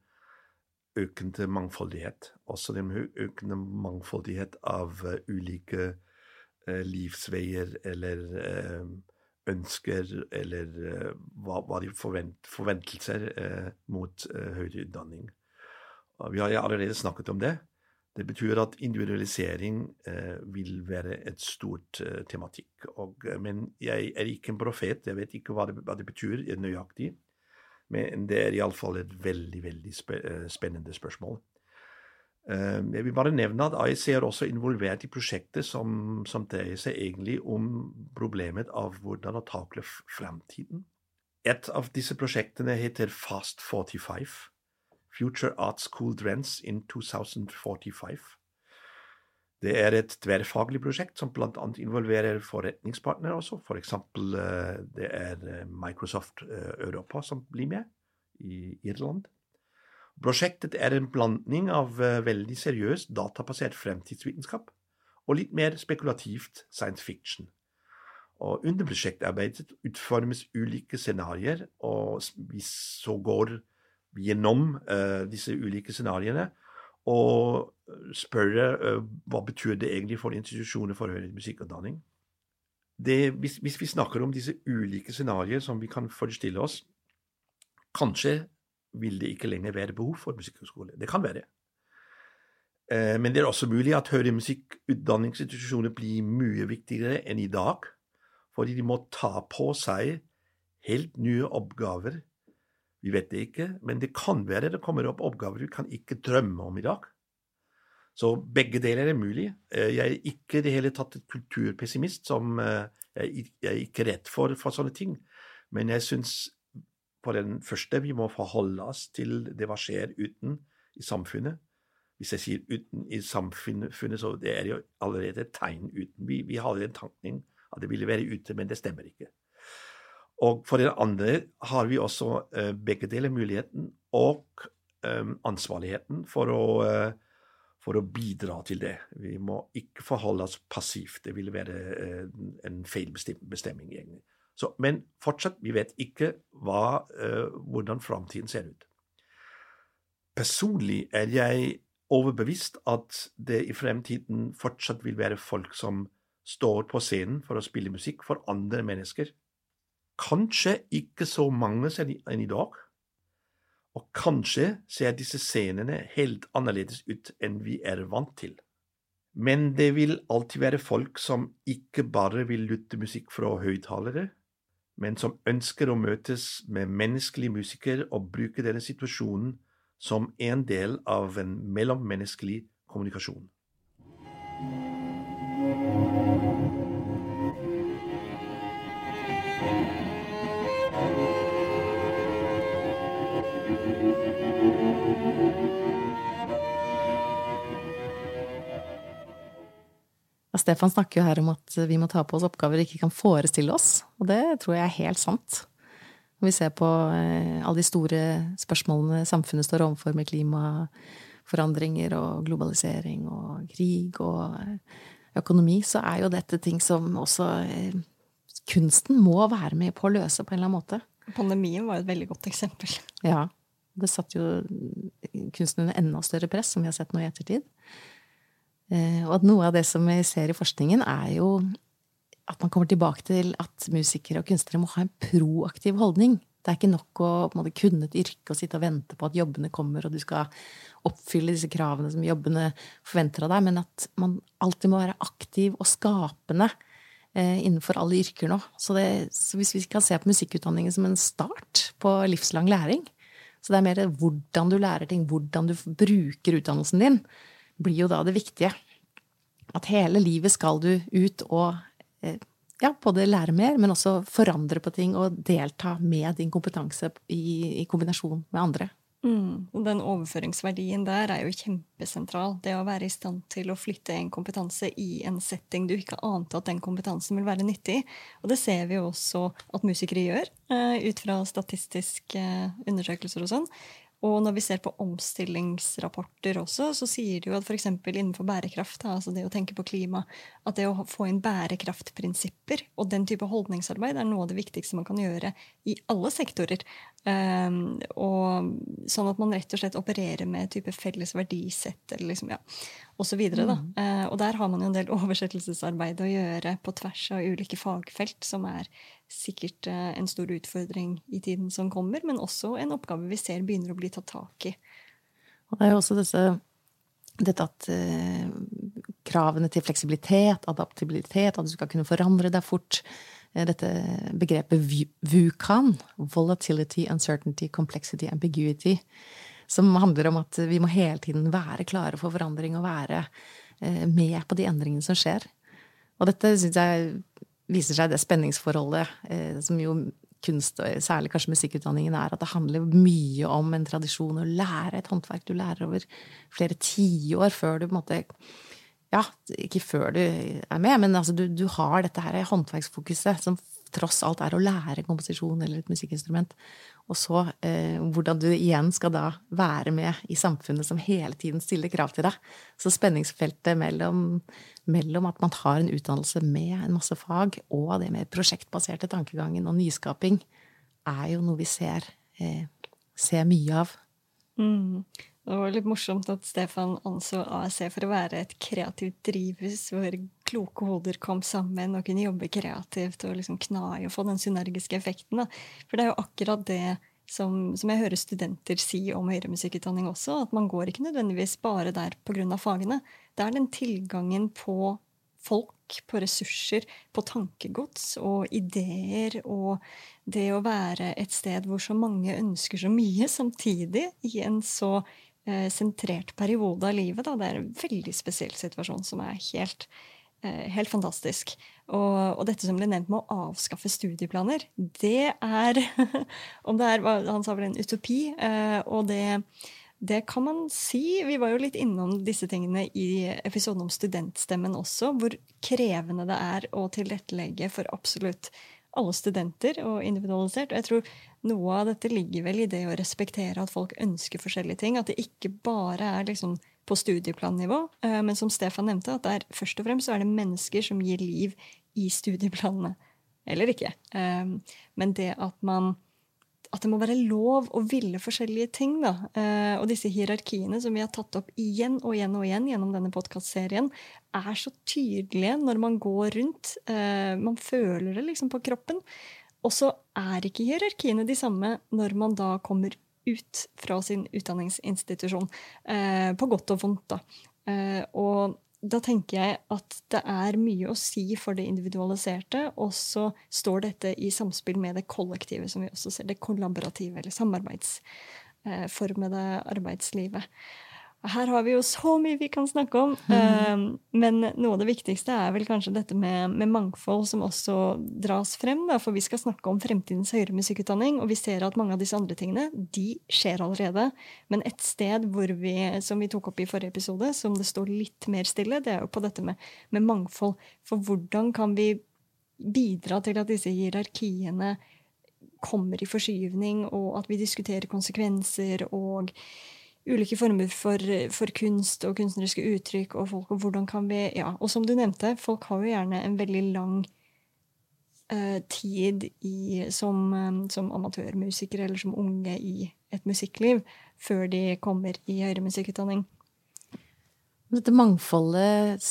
økende mangfoldighet. Også den økende mangfoldighet av uh, ulike uh, livsveier eller uh, ønsker eller hva, hva, de forvent, forventelser mot høyere utdanning. Vi har allerede snakket om det. Det betyr at individualisering eh, vil være et stort eh, tematikk. Og, eh, men jeg er ikke en profet, jeg vet ikke hva det, hva det betyr nøyaktig. Men det er iallfall et veldig, veldig spennende spørsmål. Jeg vil bare nevne at AIC er også involvert i prosjektet som, som dreier seg egentlig om problemet av hvordan å takle fremtiden. Et av disse prosjektene heter Fast 45. Future Art School Trends in 2045. Det er et tverrfaglig prosjekt som bl.a. involverer forretningspartnere også. For eksempel eh, det er eh, Microsoft eh, Europa som blir med i Irland. Prosjektet er en blanding av veldig seriøs databasert fremtidsvitenskap og litt mer spekulativt science fiction. Og under prosjektarbeidet utformes ulike scenarioer, og hvis så går gjennom uh, disse ulike scenarioene og spørre uh, hva betyr det egentlig for institusjoner for høyere musikkutdanning. Hvis, hvis, vi snakker om disse ulike scenarioer som vi kan forestille oss, kanskje vil det ikke lenger være behov for musikkhøgskole. Det kan være. Men det er også mulig at høyere musikkutdanningsinstitusjoner blir mye viktigere enn i dag, fordi de må ta på seg helt nye oppgaver vi vet det ikke, men det kan være det kommer opp oppgaver vi kan ikke drømme om i dag. Så begge deler er mulig. Eh, jeg er ikke i det hele tatt et kulturpessimist som eh, Jeg er ikke redd for, for sånne ting. Men jeg syns på den første vi må forholde oss til det hva skjer uten i samfunnet. Hvis jeg sier uten i samfunnet, så det er jo allerede et tegn uten. Vi, vi har en tankning at det ville være ute, men det stemmer ikke. Og for det andre har vi også uh, begge deler muligheten og um, ansvarligheten for å, uh, for å, bidra til det. Vi må ikke forholde oss passivt. Det ville være en feil bestemming, egentlig. Så, men fortsatt, vi vet ikke hva, hvordan framtiden ser ut. Personlig er jeg overbevist at det i fremtiden fortsatt vil være folk som står på scenen for å spille musikk for andre mennesker Kanskje ikke så mange enn i dag. Og kanskje ser disse scenene helt annerledes ut enn vi er vant til. Men det vil alltid være folk som ikke bare vil lytte musikk fra høyttalere, men som ønsker å møtes med menneskelige musikere og bruke denne situasjonen som en del av en mellommenneskelig kommunikasjon. Stefan snakker jo her om at vi må ta på oss oppgaver vi ikke kan forestille oss, og det tror jeg er helt sant. Når vi ser på eh, alle de store spørsmålene samfunnet står overfor med klimaforandringer og globalisering og krig og eh, økonomi, så er jo dette ting som også eh, kunsten må være med på å løse på en eller annen måte. Pandemien var et veldig godt eksempel. Ja. Det satt jo kunsten under enda større press, som vi har sett nå i ettertid. Eh, og at noe av det som vi ser i forskningen, er jo at man kommer tilbake til at musikere og kunstnere må ha en proaktiv holdning. Det er ikke nok å måte, kunne et yrke og sitte og vente på at jobbene kommer, og du skal oppfylle disse kravene som jobbene forventer av deg, men at man alltid må være aktiv og skapende eh, innenfor alle yrker nå. Så, det, så, hvis vi kan se på musikkutdanningen som en start på livslang læring, så det er mer hvordan du lærer ting, hvordan du bruker utdannelsen din, blir jo da det viktige. At hele livet skal du ut og eh, ja, både lære mer, men også forandre på ting og delta med din kompetanse i, i kombinasjon med andre. Mm. Den overføringsverdien der er jo kjempesentral. Det å være i stand til å flytte en kompetanse i en setting du ikke ante at den kompetansen vil være nyttig. Og det ser vi jo også at musikere gjør, eh, ut fra statistiske undersøkelser og sånn. Og når vi ser på omstillingsrapporter også, så sier de jo at f.eks. innenfor bærekraft, altså det å tenke på klima, at det å få inn bærekraftprinsipper og den type holdningsarbeid er noe av det viktigste man kan gjøre i alle sektorer. Um, og sånn at man rett og slett opererer med type felles verdisett liksom, ja, osv. Mm. Eh, og der har man jo en del oversettelsesarbeid å gjøre på tvers av ulike fagfelt, som er sikkert eh, en stor utfordring i tiden som kommer, men også en oppgave vi ser begynner å bli tatt tak i. Og det er jo også disse, dette at eh, kravene til fleksibilitet, adaptabilitet, at du skal kunne forandre deg fort. Eh, dette begrepet VUCAN, volatility, uncertainty, complexity, ambiguity, som handler om at vi må hele tiden være klare for forandring og være eh, med på de endringene som skjer. Og dette syns jeg viser seg det spenningsforholdet eh, som jo kunst, og særlig kanskje musikkutdanningen, er at det handler mye om en tradisjon å lære et håndverk du lærer over flere tiår før du på en måte Ja, ikke før du er med, men altså du, du har dette her håndverksfokuset som tross alt er å lære komposisjon eller et musikkinstrument. Og så eh, hvordan du igjen skal da være med i samfunnet som hele tiden stiller krav til deg. Så spenningsfeltet mellom, mellom at man har en utdannelse med en masse fag, og det med prosjektbaserte tankegangen og nyskaping, er jo noe vi ser, eh, ser mye av. Mm. Det var litt morsomt at Stefan anså ASC for å være et kreativt drivhus hvor kloke hoder kom sammen og kunne jobbe kreativt og liksom kna i og få den synergiske effekten. Da. For det er jo akkurat det som, som jeg hører studenter si om høyere musikkutdanning også, at man går ikke nødvendigvis bare der pga. fagene. Det er den tilgangen på folk, på ressurser, på tankegods og ideer og det å være et sted hvor så mange ønsker så mye samtidig i en så eh, sentrert periode av livet. Da. Det er en veldig spesiell situasjon som er helt, helt fantastisk. Og, og, dette som ble nevnt med å avskaffe studieplaner, det er Om det er Han sa vel en utopi. Eh, og det, det kan man si. Vi var jo litt innom disse tingene i episoden om studentstemmen også, hvor krevende det er å tilrettelegge for absolutt alle studenter og individualisert. Og jeg tror noe av dette ligger vel i det å respektere at folk ønsker forskjellige ting. At det ikke bare er liksom på studieplannivå, eh, men som Stefan nevnte, at det er først og fremst er det mennesker som gir liv i studieplanene. Eller ikke. Eh, men det at man at det må være lov å ville forskjellige ting. Da. Eh, og disse hierarkiene som vi har tatt opp igjen og igjen og igjen gjennom denne podkastserien, er så tydelige når man går rundt. Man føler det liksom på kroppen. Og så er ikke hierarkiene de samme når man da kommer ut fra sin utdanningsinstitusjon. Eh, på godt og vondt, da. og da tenker jeg at det er mye å si for det individualiserte, og så står dette i samspill med det kollektive, som vi også ser, det kollaborative eller samarbeidsformede arbeidslivet. Her har vi jo så mye vi kan snakke om. Mm. Men noe av det viktigste er vel kanskje dette med, med mangfold, som også dras frem. Da, for vi skal snakke om fremtidens høyere musikkutdanning, og vi ser at mange av disse andre tingene de skjer allerede. Men et sted vi, som vi tok opp i forrige episode, som det står litt mer stille, det er jo på dette med, med mangfold. For hvordan kan vi bidra til at disse hierarkiene kommer i forskyvning, og at vi diskuterer konsekvenser og ulike former for, for, kunst og kunstneriske uttrykk og folk, og hvordan kan vi Ja, og som du nevnte, folk har jo gjerne en veldig lang uh, tid i, som, som amatørmusikere eller som unge i et musikkliv før de kommer i høyere musikkutdanning. Dette mangfoldet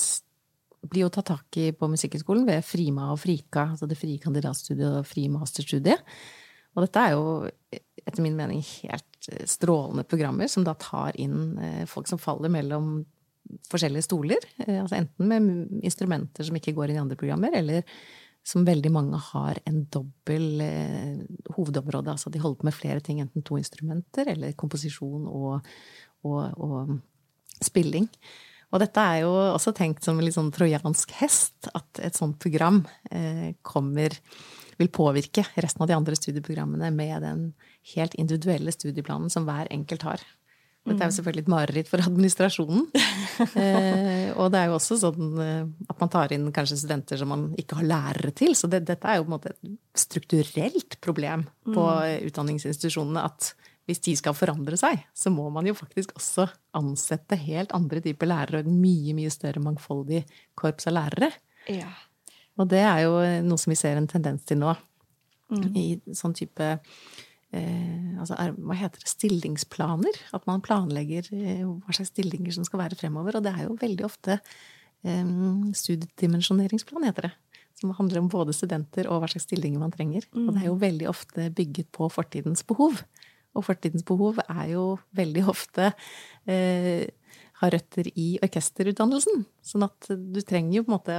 blir jo tatt tak i på Musikkhøgskolen ved Frima og Frika, altså det frie kandidatstudiet og frie masterstudiet. Og dette er jo etter min mening helt eh, strålende programmer som da tar inn eh, folk som faller mellom forskjellige stoler. Eh, altså enten med instrumenter som ikke går inn i andre programmer, eller som veldig mange har en dobbel eh, hovedområde. Altså de holder på med flere ting, enten to instrumenter eller komposisjon og, og, og spilling. Og dette er jo også tenkt som en litt sånn trojansk hest, at et sånt program kommer vil påvirke resten av de andre studieprogrammene med den helt individuelle studieplanen som hver enkelt har. Dette er jo mm. selvfølgelig et mareritt for administrasjonen. eh, og det er jo også sånn eh, at man tar inn kanskje studenter som man ikke har lærere til. Så det, dette er jo på en måte et strukturelt problem på mm. utdanningsinstitusjonene. At hvis de skal forandre seg, så må man jo faktisk også ansette helt andre typer lærere og et mye, mye større mangfoldig korps av lærere. Ja. Og det er jo noe som vi ser en tendens til nå. Mm. I sånn type eh, altså, hva heter det, stillingsplaner. At man planlegger eh, hva slags stillinger som skal være fremover. Og det er jo veldig ofte eh, studiedimensjoneringsplan, heter det. Som handler om både studenter og hva slags stillinger man trenger. Mm. Og det er jo veldig ofte bygget på fortidens behov. Og fortidens behov er jo veldig ofte eh, har røtter i orkesterutdannelsen. Sånn at du trenger jo på en måte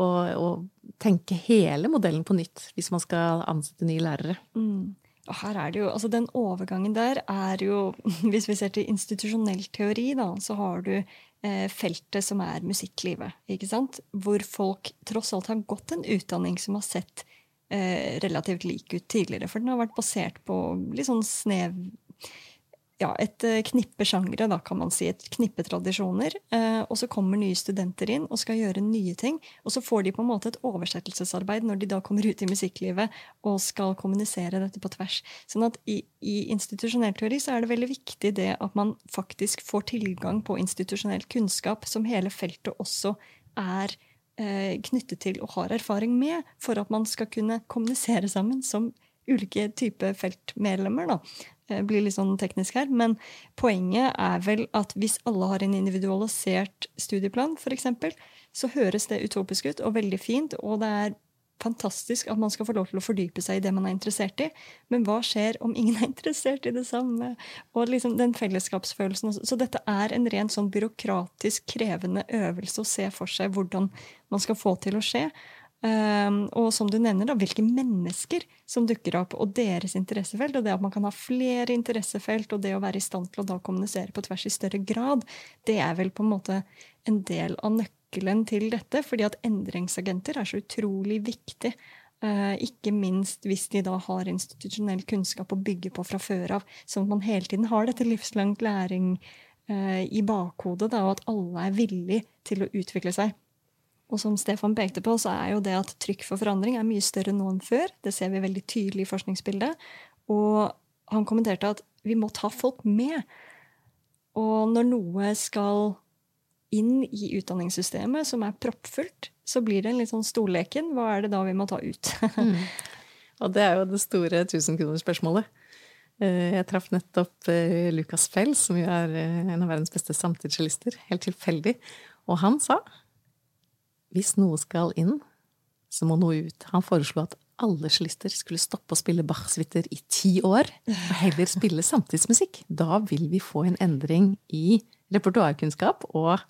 og, og tenke hele modellen på nytt hvis man skal ansette nye lærere. Mm. Og her er det jo, altså Den overgangen der er jo Hvis vi ser til institusjonell teori, da, så har du eh, feltet som er musikklivet. ikke sant? Hvor folk tross alt har gått en utdanning som har sett eh, relativt lik ut tidligere. For den har vært basert på litt sånn snev ja, et eh, knippe sjangre, da kan man si. Et knippe tradisjoner. Eh, og så kommer nye studenter inn og skal gjøre nye ting. Og så får de på en måte et oversettelsesarbeid når de da kommer ut i musikklivet og skal kommunisere dette på tvers. Sånn at i, i institusjonell teori så er det veldig viktig det at man faktisk får tilgang på institusjonell kunnskap, som hele feltet også er eh, knyttet til og har erfaring med, for at man skal kunne kommunisere sammen som ulike typer feltmedlemmer. da. Eh, blir litt sånn teknisk her, Men poenget er vel at hvis alle har en individualisert studieplan, f.eks., så høres det utopisk ut og veldig fint, og det er fantastisk at man skal få lov til å fordype seg i det man er interessert i. Men hva skjer om ingen er interessert i det samme? Og liksom den fellesskapsfølelsen. Så dette er en rent sånn byråkratisk krevende øvelse å se for seg hvordan man skal få til å skje. Um, og som du nevner, da, hvilke mennesker som dukker opp, og deres interessefelt. Og det at man kan ha flere interessefelt, og det å være i stand til å da kommunisere på tvers i større grad, det er vel på en måte en del av nøkkelen til dette. Fordi at endringsagenter er så utrolig viktig. Uh, ikke minst hvis de da har institusjonell kunnskap å bygge på fra før av. Sånn at man hele tiden har dette livslangt læring uh, i bakhodet, da, og at alle er villig til å utvikle seg. Og som Stefan pekte på, så er jo det at trykk for forandring er mye større nå enn før. Det ser vi veldig tydelig i forskningsbildet. Og han kommenterte at vi må ta folk med. Og når noe skal inn i utdanningssystemet som er proppfullt, så blir det en litt sånn stolleken. Hva er det da vi må ta ut? mm. Og det er jo det store tusenkronerspørsmålet. Eh, jeg traff nettopp Lukas Lucas Fell, som jo er eh, en av verdens beste samtidsjalister, helt tilfeldig. Og han sa hvis noe skal inn, så må noe ut. Han foreslo at alle cellister skulle stoppe å spille Bach-suiter i ti år, og heller spille samtidsmusikk. Da vil vi få en endring i repertoarkunnskap og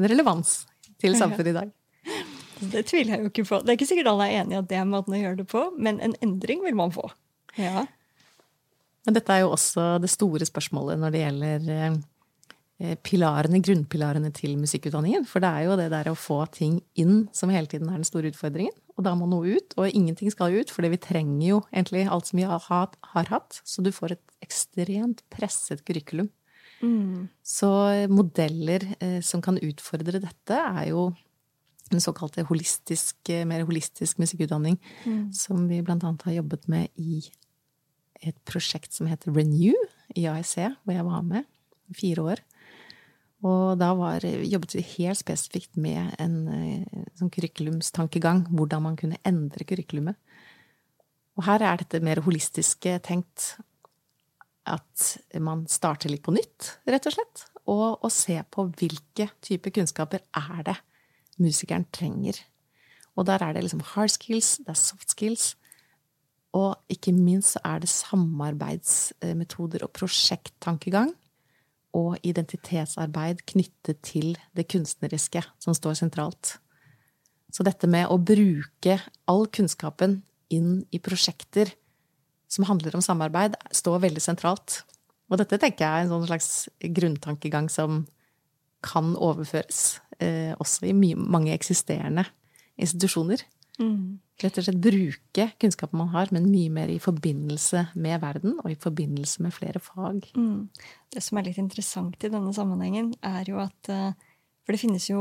relevans til samfunnet i dag. Det tviler jeg jo ikke på. Det er ikke sikkert alle er enig i at det er måten å gjøre det på, men en endring vil man få. Ja. Men dette er jo også det store spørsmålet når det gjelder Eh, pilarene, grunnpilarene til musikkutdanningen. For det er jo det der å få ting inn som hele tiden er den store utfordringen. Og da må noe ut. Og ingenting skal ut, for vi trenger jo egentlig alt som vi har, har hatt. Så du får et ekstremt presset curriculum. Mm. Så modeller eh, som kan utfordre dette, er jo den såkalte holistisk, mer holistisk musikkutdanning, mm. som vi blant annet har jobbet med i et prosjekt som heter Renew i AEC, hvor jeg var med i fire år. Og da var, jobbet vi helt spesifikt med en eh, sånn curriculumstankegang. Hvordan man kunne endre kurrikulumet. Og her er dette mer holistiske tenkt. At man starter litt på nytt, rett og slett. Og, og ser på hvilke typer kunnskaper er det musikeren trenger. Og der er det liksom hard skills, det er soft skills. Og ikke minst så er det samarbeidsmetoder og prosjekttankegang og identitetsarbeid knyttet til det kunstneriske som står sentralt. Så dette med å bruke all kunnskapen inn i prosjekter som handler om samarbeid, står veldig sentralt. Og dette tenker jeg er en sånn slags grunntankegang som kan overføres eh, også i mange eksisterende institusjoner. Mm. Rett og slett bruke kunnskapen man har, men mye mer i forbindelse med verden og i forbindelse med flere fag. Mm. Det som er litt interessant i denne sammenhengen, er jo at eh, For det finnes jo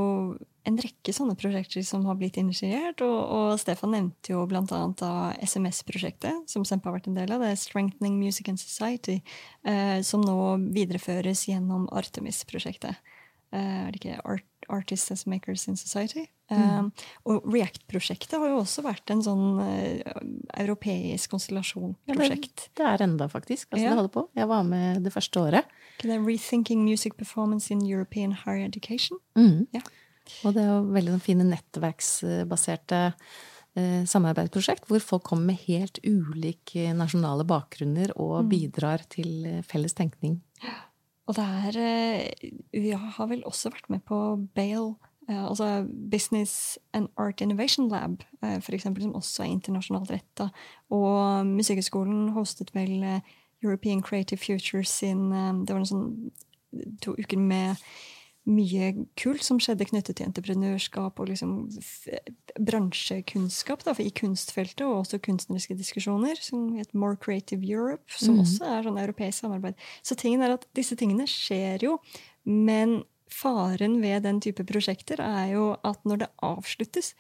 en rekke sånne prosjekter som har blitt initiert, og, og Stefan nevnte jo blant annet SMS-prosjektet, som Sempa har vært en del av. Det er Strengthening Music and Society, eh, som nå videreføres gjennom Artemis-prosjektet. Eh, er det ikke Art, Artists as Makers in Society? Mm. Uh, og React-prosjektet har jo også vært en sånn uh, europeisk konstellasjonprosjekt. Ja, det, det, er enda, faktisk. Altså, ja. det holder på. Jeg var med det første året. Det er Rethinking Music Performance in European Higher Education. Mm. Ja. Og det er jo veldig sånn fine nettverksbaserte uh, samarbeidsprosjekt hvor folk kommer med helt ulike nasjonale bakgrunner og mm. bidrar til felles tenkning. Og det er Vi har vel også vært med på Bale Eh, altså Business and Art Innovation Lab, eh, for eksempel, som også er internasjonalt retta. Og Musikkhøgskolen hostet vel eh, European Creative Futures sin Det var en sånn to uker med mye kult som skjedde knyttet til entreprenørskap og liksom bransjekunnskap da, i kunstfeltet, og også kunstneriske diskusjoner, som het More Creative Europe, som mm. også er sånn europeisk samarbeid. Så tingen er at disse tingene skjer jo, men faren ved den type prosjekter er jo at når det avsluttes,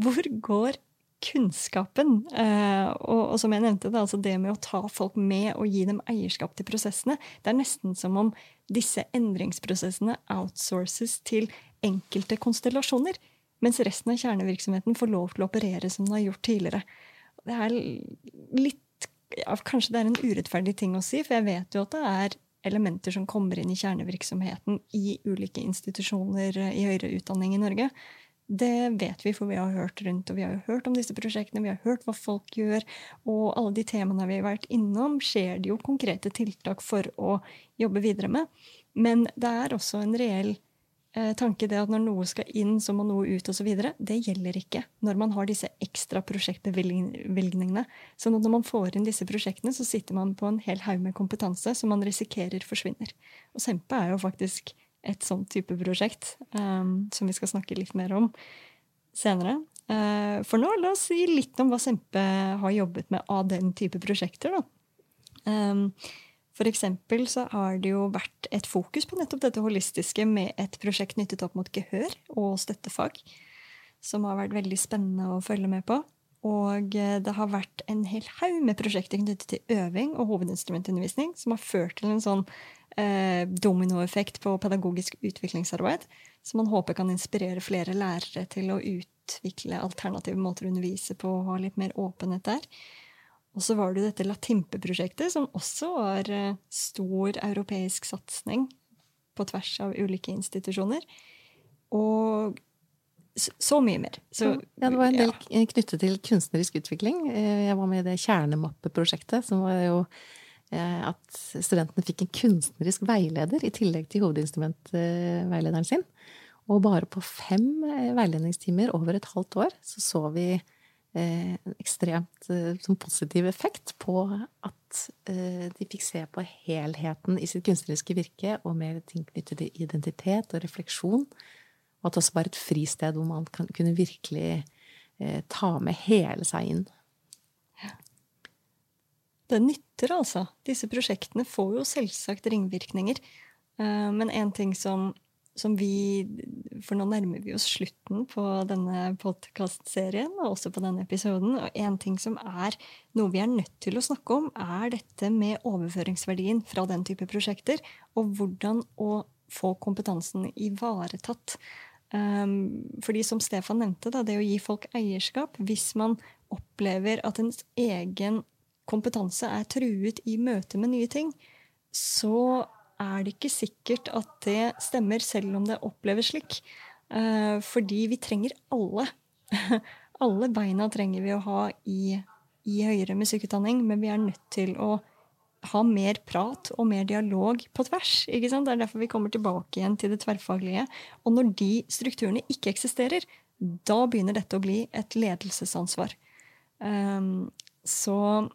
hvor går kunnskapen? Eh, og, som jeg nevnte, det, altså det med å ta folk med og gi dem eierskap til prosessene, det er nesten som om disse endringsprosessene outsources til enkelte konstellasjoner, mens resten av kjernevirksomheten får lov til å operere som den har gjort tidligere. Det er litt ja, Kanskje det er en urettferdig ting å si, for jeg vet jo at det er elementer som kommer inn i kjernevirksomheten i ulike institusjoner i høyere utdanning i Norge. Det vet vi, for vi har hørt rundt, og vi har jo hørt om disse prosjektene, vi har hørt hva folk gjør, og alle de temaene vi har vært innom, skjer det jo konkrete tiltak for å jobbe videre med. Men det er også en reell eh, tanke det at når noe skal inn, så må noe ut, osv. Det gjelder ikke når man har disse ekstra prosjektbevilgningene. Så når man får inn disse prosjektene, så sitter man på en hel haug med kompetanse som man risikerer forsvinner. Og Sempe er jo faktisk et sånn type prosjekt, um, som vi skal snakke litt mer om senere. Uh, for nå, la oss si litt om hva Sempe har jobbet med av den type prosjekter. Da. Um, eksempel så har det jo vært et fokus på nettopp dette holistiske med et prosjekt knyttet opp mot gehør og støttefag, som har vært veldig spennende å følge med på. Og eh, det har vært en hel haug med prosjekter knyttet til øving og hovedinstrumentundervisning, som har ført til en sånn eh, dominoeffekt på pedagogisk utviklingsarbeid, som man håper kan inspirere flere lærere til å utvikle alternative måter å undervise på og ha litt mer åpenhet der. Og så var det dette Latimpe-prosjektet, som også var eh, stor europeisk satsing på tvers av ulike institusjoner. Og så mye mer. Så, ja, det var en del ja. knyttet til kunstnerisk utvikling. Eh, jeg var med i det kjernemappeprosjektet, som var jo Eh, at studentene fikk en kunstnerisk veileder i tillegg til hovedinstrumentveilederen sin. Og bare på fem veiledningstimer over et halvt år så så vi en ekstremt sånn positiv effekt på at de fikk se på helheten i sitt kunstneriske virke, og mer ting knyttet til identitet og refleksjon. Og at det også var et fristed hvor man kunne virkelig ta med hele seg inn. Det nytter, altså. Disse prosjektene får jo selvsagt ringvirkninger. Eh, men en ting som, som vi For nå nærmer vi oss slutten på denne podkastserien, og også på denne episoden. Og en ting som er noe vi er nødt til å snakke om, er dette med overføringsverdien fra den type prosjekter, og hvordan å få kompetansen ivaretatt. Um, fordi som Stefan nevnte, det å gi folk eierskap Hvis man opplever at ens egen kompetanse er truet i møte med nye ting, så er det ikke sikkert at det stemmer, selv om det oppleves slik. Eh, fordi vi trenger alle. alle beina trenger vi å ha i, i høyere musikkutdanning, men vi er nødt til å ha mer prat og mer dialog på tvers. Det er derfor vi kommer tilbake igjen til det tverrfaglige. Og når de strukturene ikke eksisterer, da begynner dette å bli et ledelsesansvar. Um, så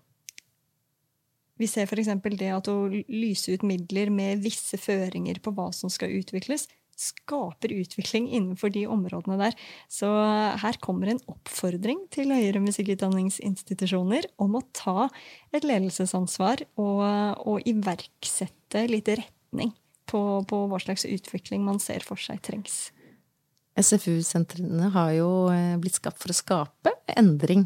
vi ser f.eks. det at å lyse ut midler med visse føringer på hva som skal utvikles, skaper utvikling innenfor de områdene der. Så her kommer en oppfordring til høyere musikkutdanningsinstitusjoner om å ta et ledelsesansvar og, og iverksette litt retning på, på hva slags utvikling man ser for seg trengs. SFU-sentrene har jo eh, blitt skapt for å skape endring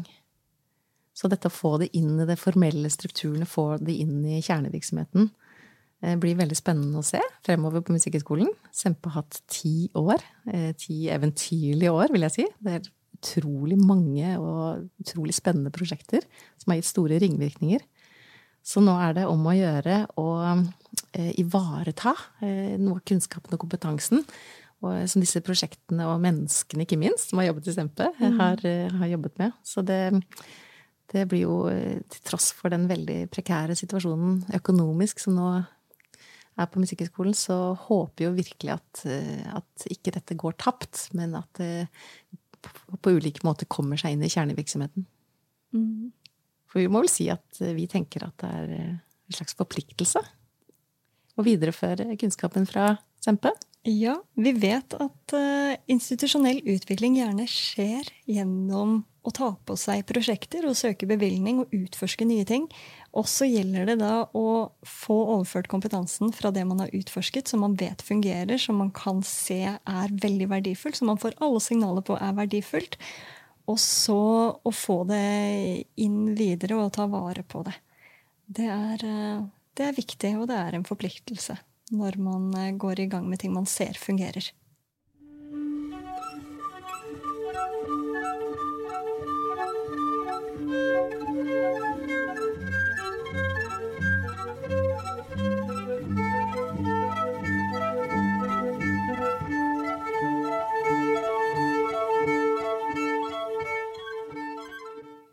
så dette å få det inn i de formelle strukturene, få det inn i kjernevirksomheten, eh, blir veldig spennende å se fremover på Musikkhøgskolen. Sempe har hatt ti år. Eh, ti eventyrlige år, vil jeg si. Det er utrolig mange og utrolig spennende prosjekter som har gitt store ringvirkninger. Så nå er det om å gjøre å eh, ivareta noe av kunnskapen og kompetansen og som disse prosjektene og menneskene, ikke minst, som har jobbet i Sempe, mm. har, har jobbet med. Så det det blir jo, eh, til tross for den veldig prekære situasjonen økonomisk som nå er på Musikkhøgskolen, så håper jo virkelig at, eh, at, ikke dette går tapt, men at det på ulike måter kommer seg inn i kjernevirksomheten. Mm. For vi må vel si at vi tenker at det er en slags forpliktelse å videreføre kunnskapen fra Sempe. Ja, vi vet at uh, institusjonell utvikling gjerne skjer gjennom å ta på seg prosjekter og søke bevilgning og utforske nye ting. Og så gjelder det da å få overført kompetansen fra det man har utforsket, som man vet fungerer, som man kan se er veldig verdifullt, som man får alle signaler på er verdifullt. Og så å få det inn videre og ta vare på det. Det er, uh, det er viktig, og det er en forpliktelse når man eh, går i gang med ting man ser fungerer.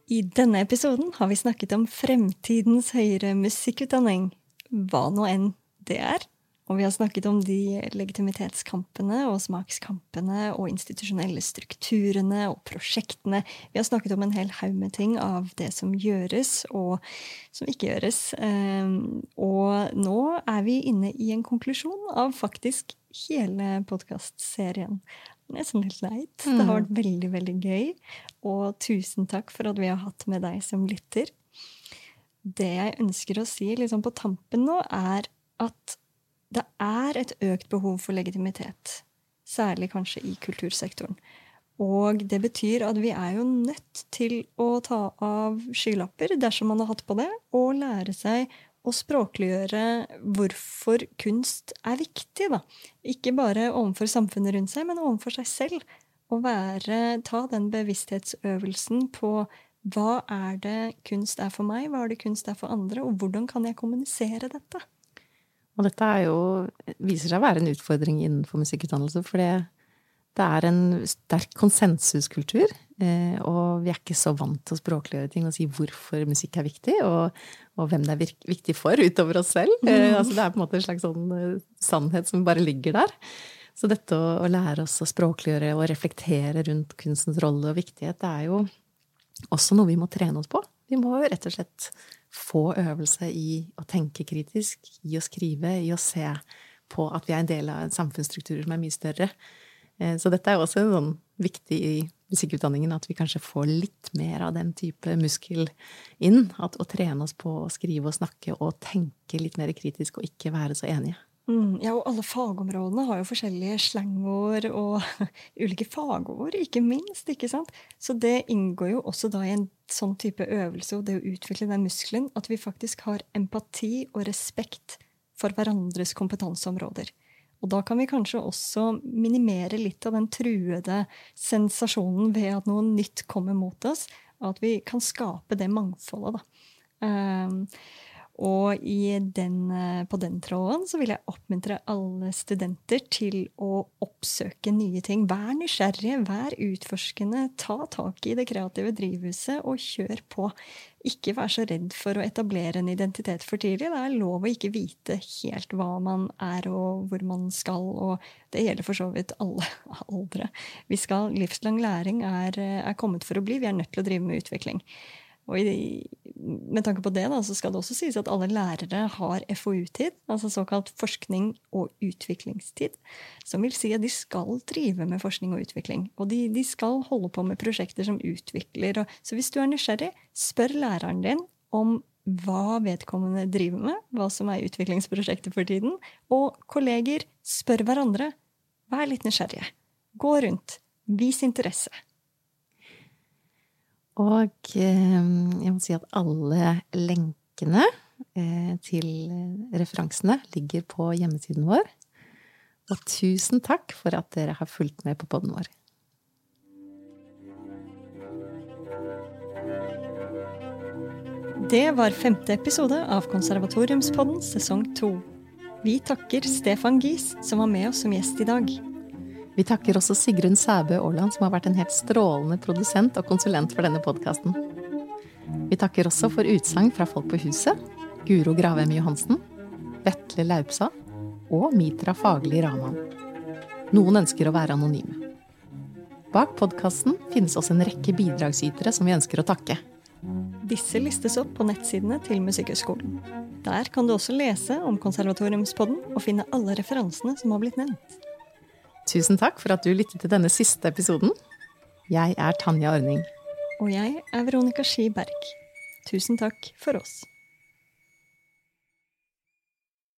I denne episoden har vi snakket om fremtidens høyere musikkutdanning, hva nå enn det er. Og vi har snakket om de legitimitetskampene og smakskampene og institusjonelle strukturene og prosjektene. Vi har snakket om en hel haug med ting av det som gjøres og som ikke gjøres. Ehm, og nå er vi inne i en konklusjon av faktisk hele podkastserien. Nesten litt leit. Det har vært mm. veldig, veldig gøy. Og tusen takk for at vi har hatt med deg som lytter. Det jeg ønsker å si liksom på tampen nå, er at det er et økt behov for legitimitet. Særlig kanskje i kultursektoren. Og det betyr at vi er jo nødt til å ta av skylapper dersom man har hatt på det, og lære seg å språkliggjøre hvorfor kunst er viktig. da. Ikke bare overfor samfunnet rundt seg, men overfor seg selv. Å ta den bevissthetsøvelsen på hva er det kunst er for meg, hva er det kunst er for andre, og hvordan kan jeg kommunisere dette? Og dette jo, viser seg å være en utfordring innenfor musikkutdannelse, for det, det er en sterk konsensuskultur. Eh, og vi er ikke så vant til å språkliggjøre ting og si hvorfor musikk er viktig, og, og hvem det er viktig for, utover oss selv. Eh, mm. altså det er på en måte en slags sånn eh, sannhet som bare ligger der. Så dette å, å lære oss å språkliggjøre og reflektere rundt kunstens rolle og viktighet, det er jo også noe vi må trene oss på. Vi må rett og slett få øvelse i å tenke kritisk, i å skrive, i å se på at vi er en del av samfunnsstrukturer som er mye større. Eh, så dette er også sånn viktig i musikkutdanningen, at vi kanskje får litt mer av den type muskel inn. At, å trene oss på å skrive og snakke og tenke litt mer kritisk, og ikke være så enige. Mm, ja, og alle fagområdene har jo forskjellige slangord og ulike fagord, ikke minst. ikke sant? Så det inngår jo også da i en sånn type øvelse og det å utvikle den muskelen at vi faktisk har empati og respekt for hverandres kompetanseområder. Og da kan vi kanskje også minimere litt av den truede sensasjonen ved at noe nytt kommer mot oss, og at vi kan skape det mangfoldet. da. Um, og den, eh, på den tråden så vil jeg oppmuntre alle studenter til å oppsøke nye ting. Vær nysgjerrige, vær utforskende, ta tak i det kreative drivhuset og kjør på. Ikke vær så redd for å etablere en identitet for tidlig. Det er lov å ikke vite helt hva man er og hvor man skal, og det gjelder for så vidt alle aldre. Vi skal, livslang læring er, er kommet for å bli. Vi er nødt til å drive med utvikling. Og i, med tanke på det da, så skal det også sies at alle lærere har FoU-tid, altså såkalt forskning og utviklingstid. Som vil si at de skal drive med forskning og utvikling. Og de, de skal holde på med prosjekter som utvikler. Og, så hvis du er nysgjerrig, spør læreren din om hva vedkommende driver med, hva som er utviklingsprosjektet for tiden. Og kolleger, spør hverandre. Vær litt nysgjerrige. Gå rundt. Vis interesse. Og eh, jeg må si at alle lenkene eh, til referansene ligger på hjemmesiden vår. Og tusen takk for at dere har fulgt med på poden vår. Det var femte episode av Konservatoriumspodden sesong to. Vi takker Stefan Gies, som var med oss som gjest i dag. Vi takker også Sigrun Sæbø Aaland, som har vært en helt strålende produsent og konsulent for denne podkasten. Vi takker også for utsagn fra folk på huset, Guro Gravem Johansen, Vetle Laupsa og Mitra Fagli Raman. Noen ønsker å være anonyme. Bak podkasten finnes også en rekke bidragsytere som vi ønsker å takke. Disse listes opp på nettsidene til Musikkhøgskolen. Der kan du også lese om Konservatoriumspodden og finne alle referansene som har blitt nevnt. Tusen takk for at du lyttet til denne siste episoden. Jeg er Tanja Ordning. Og jeg er Veronica Ski Berg. Tusen takk for oss.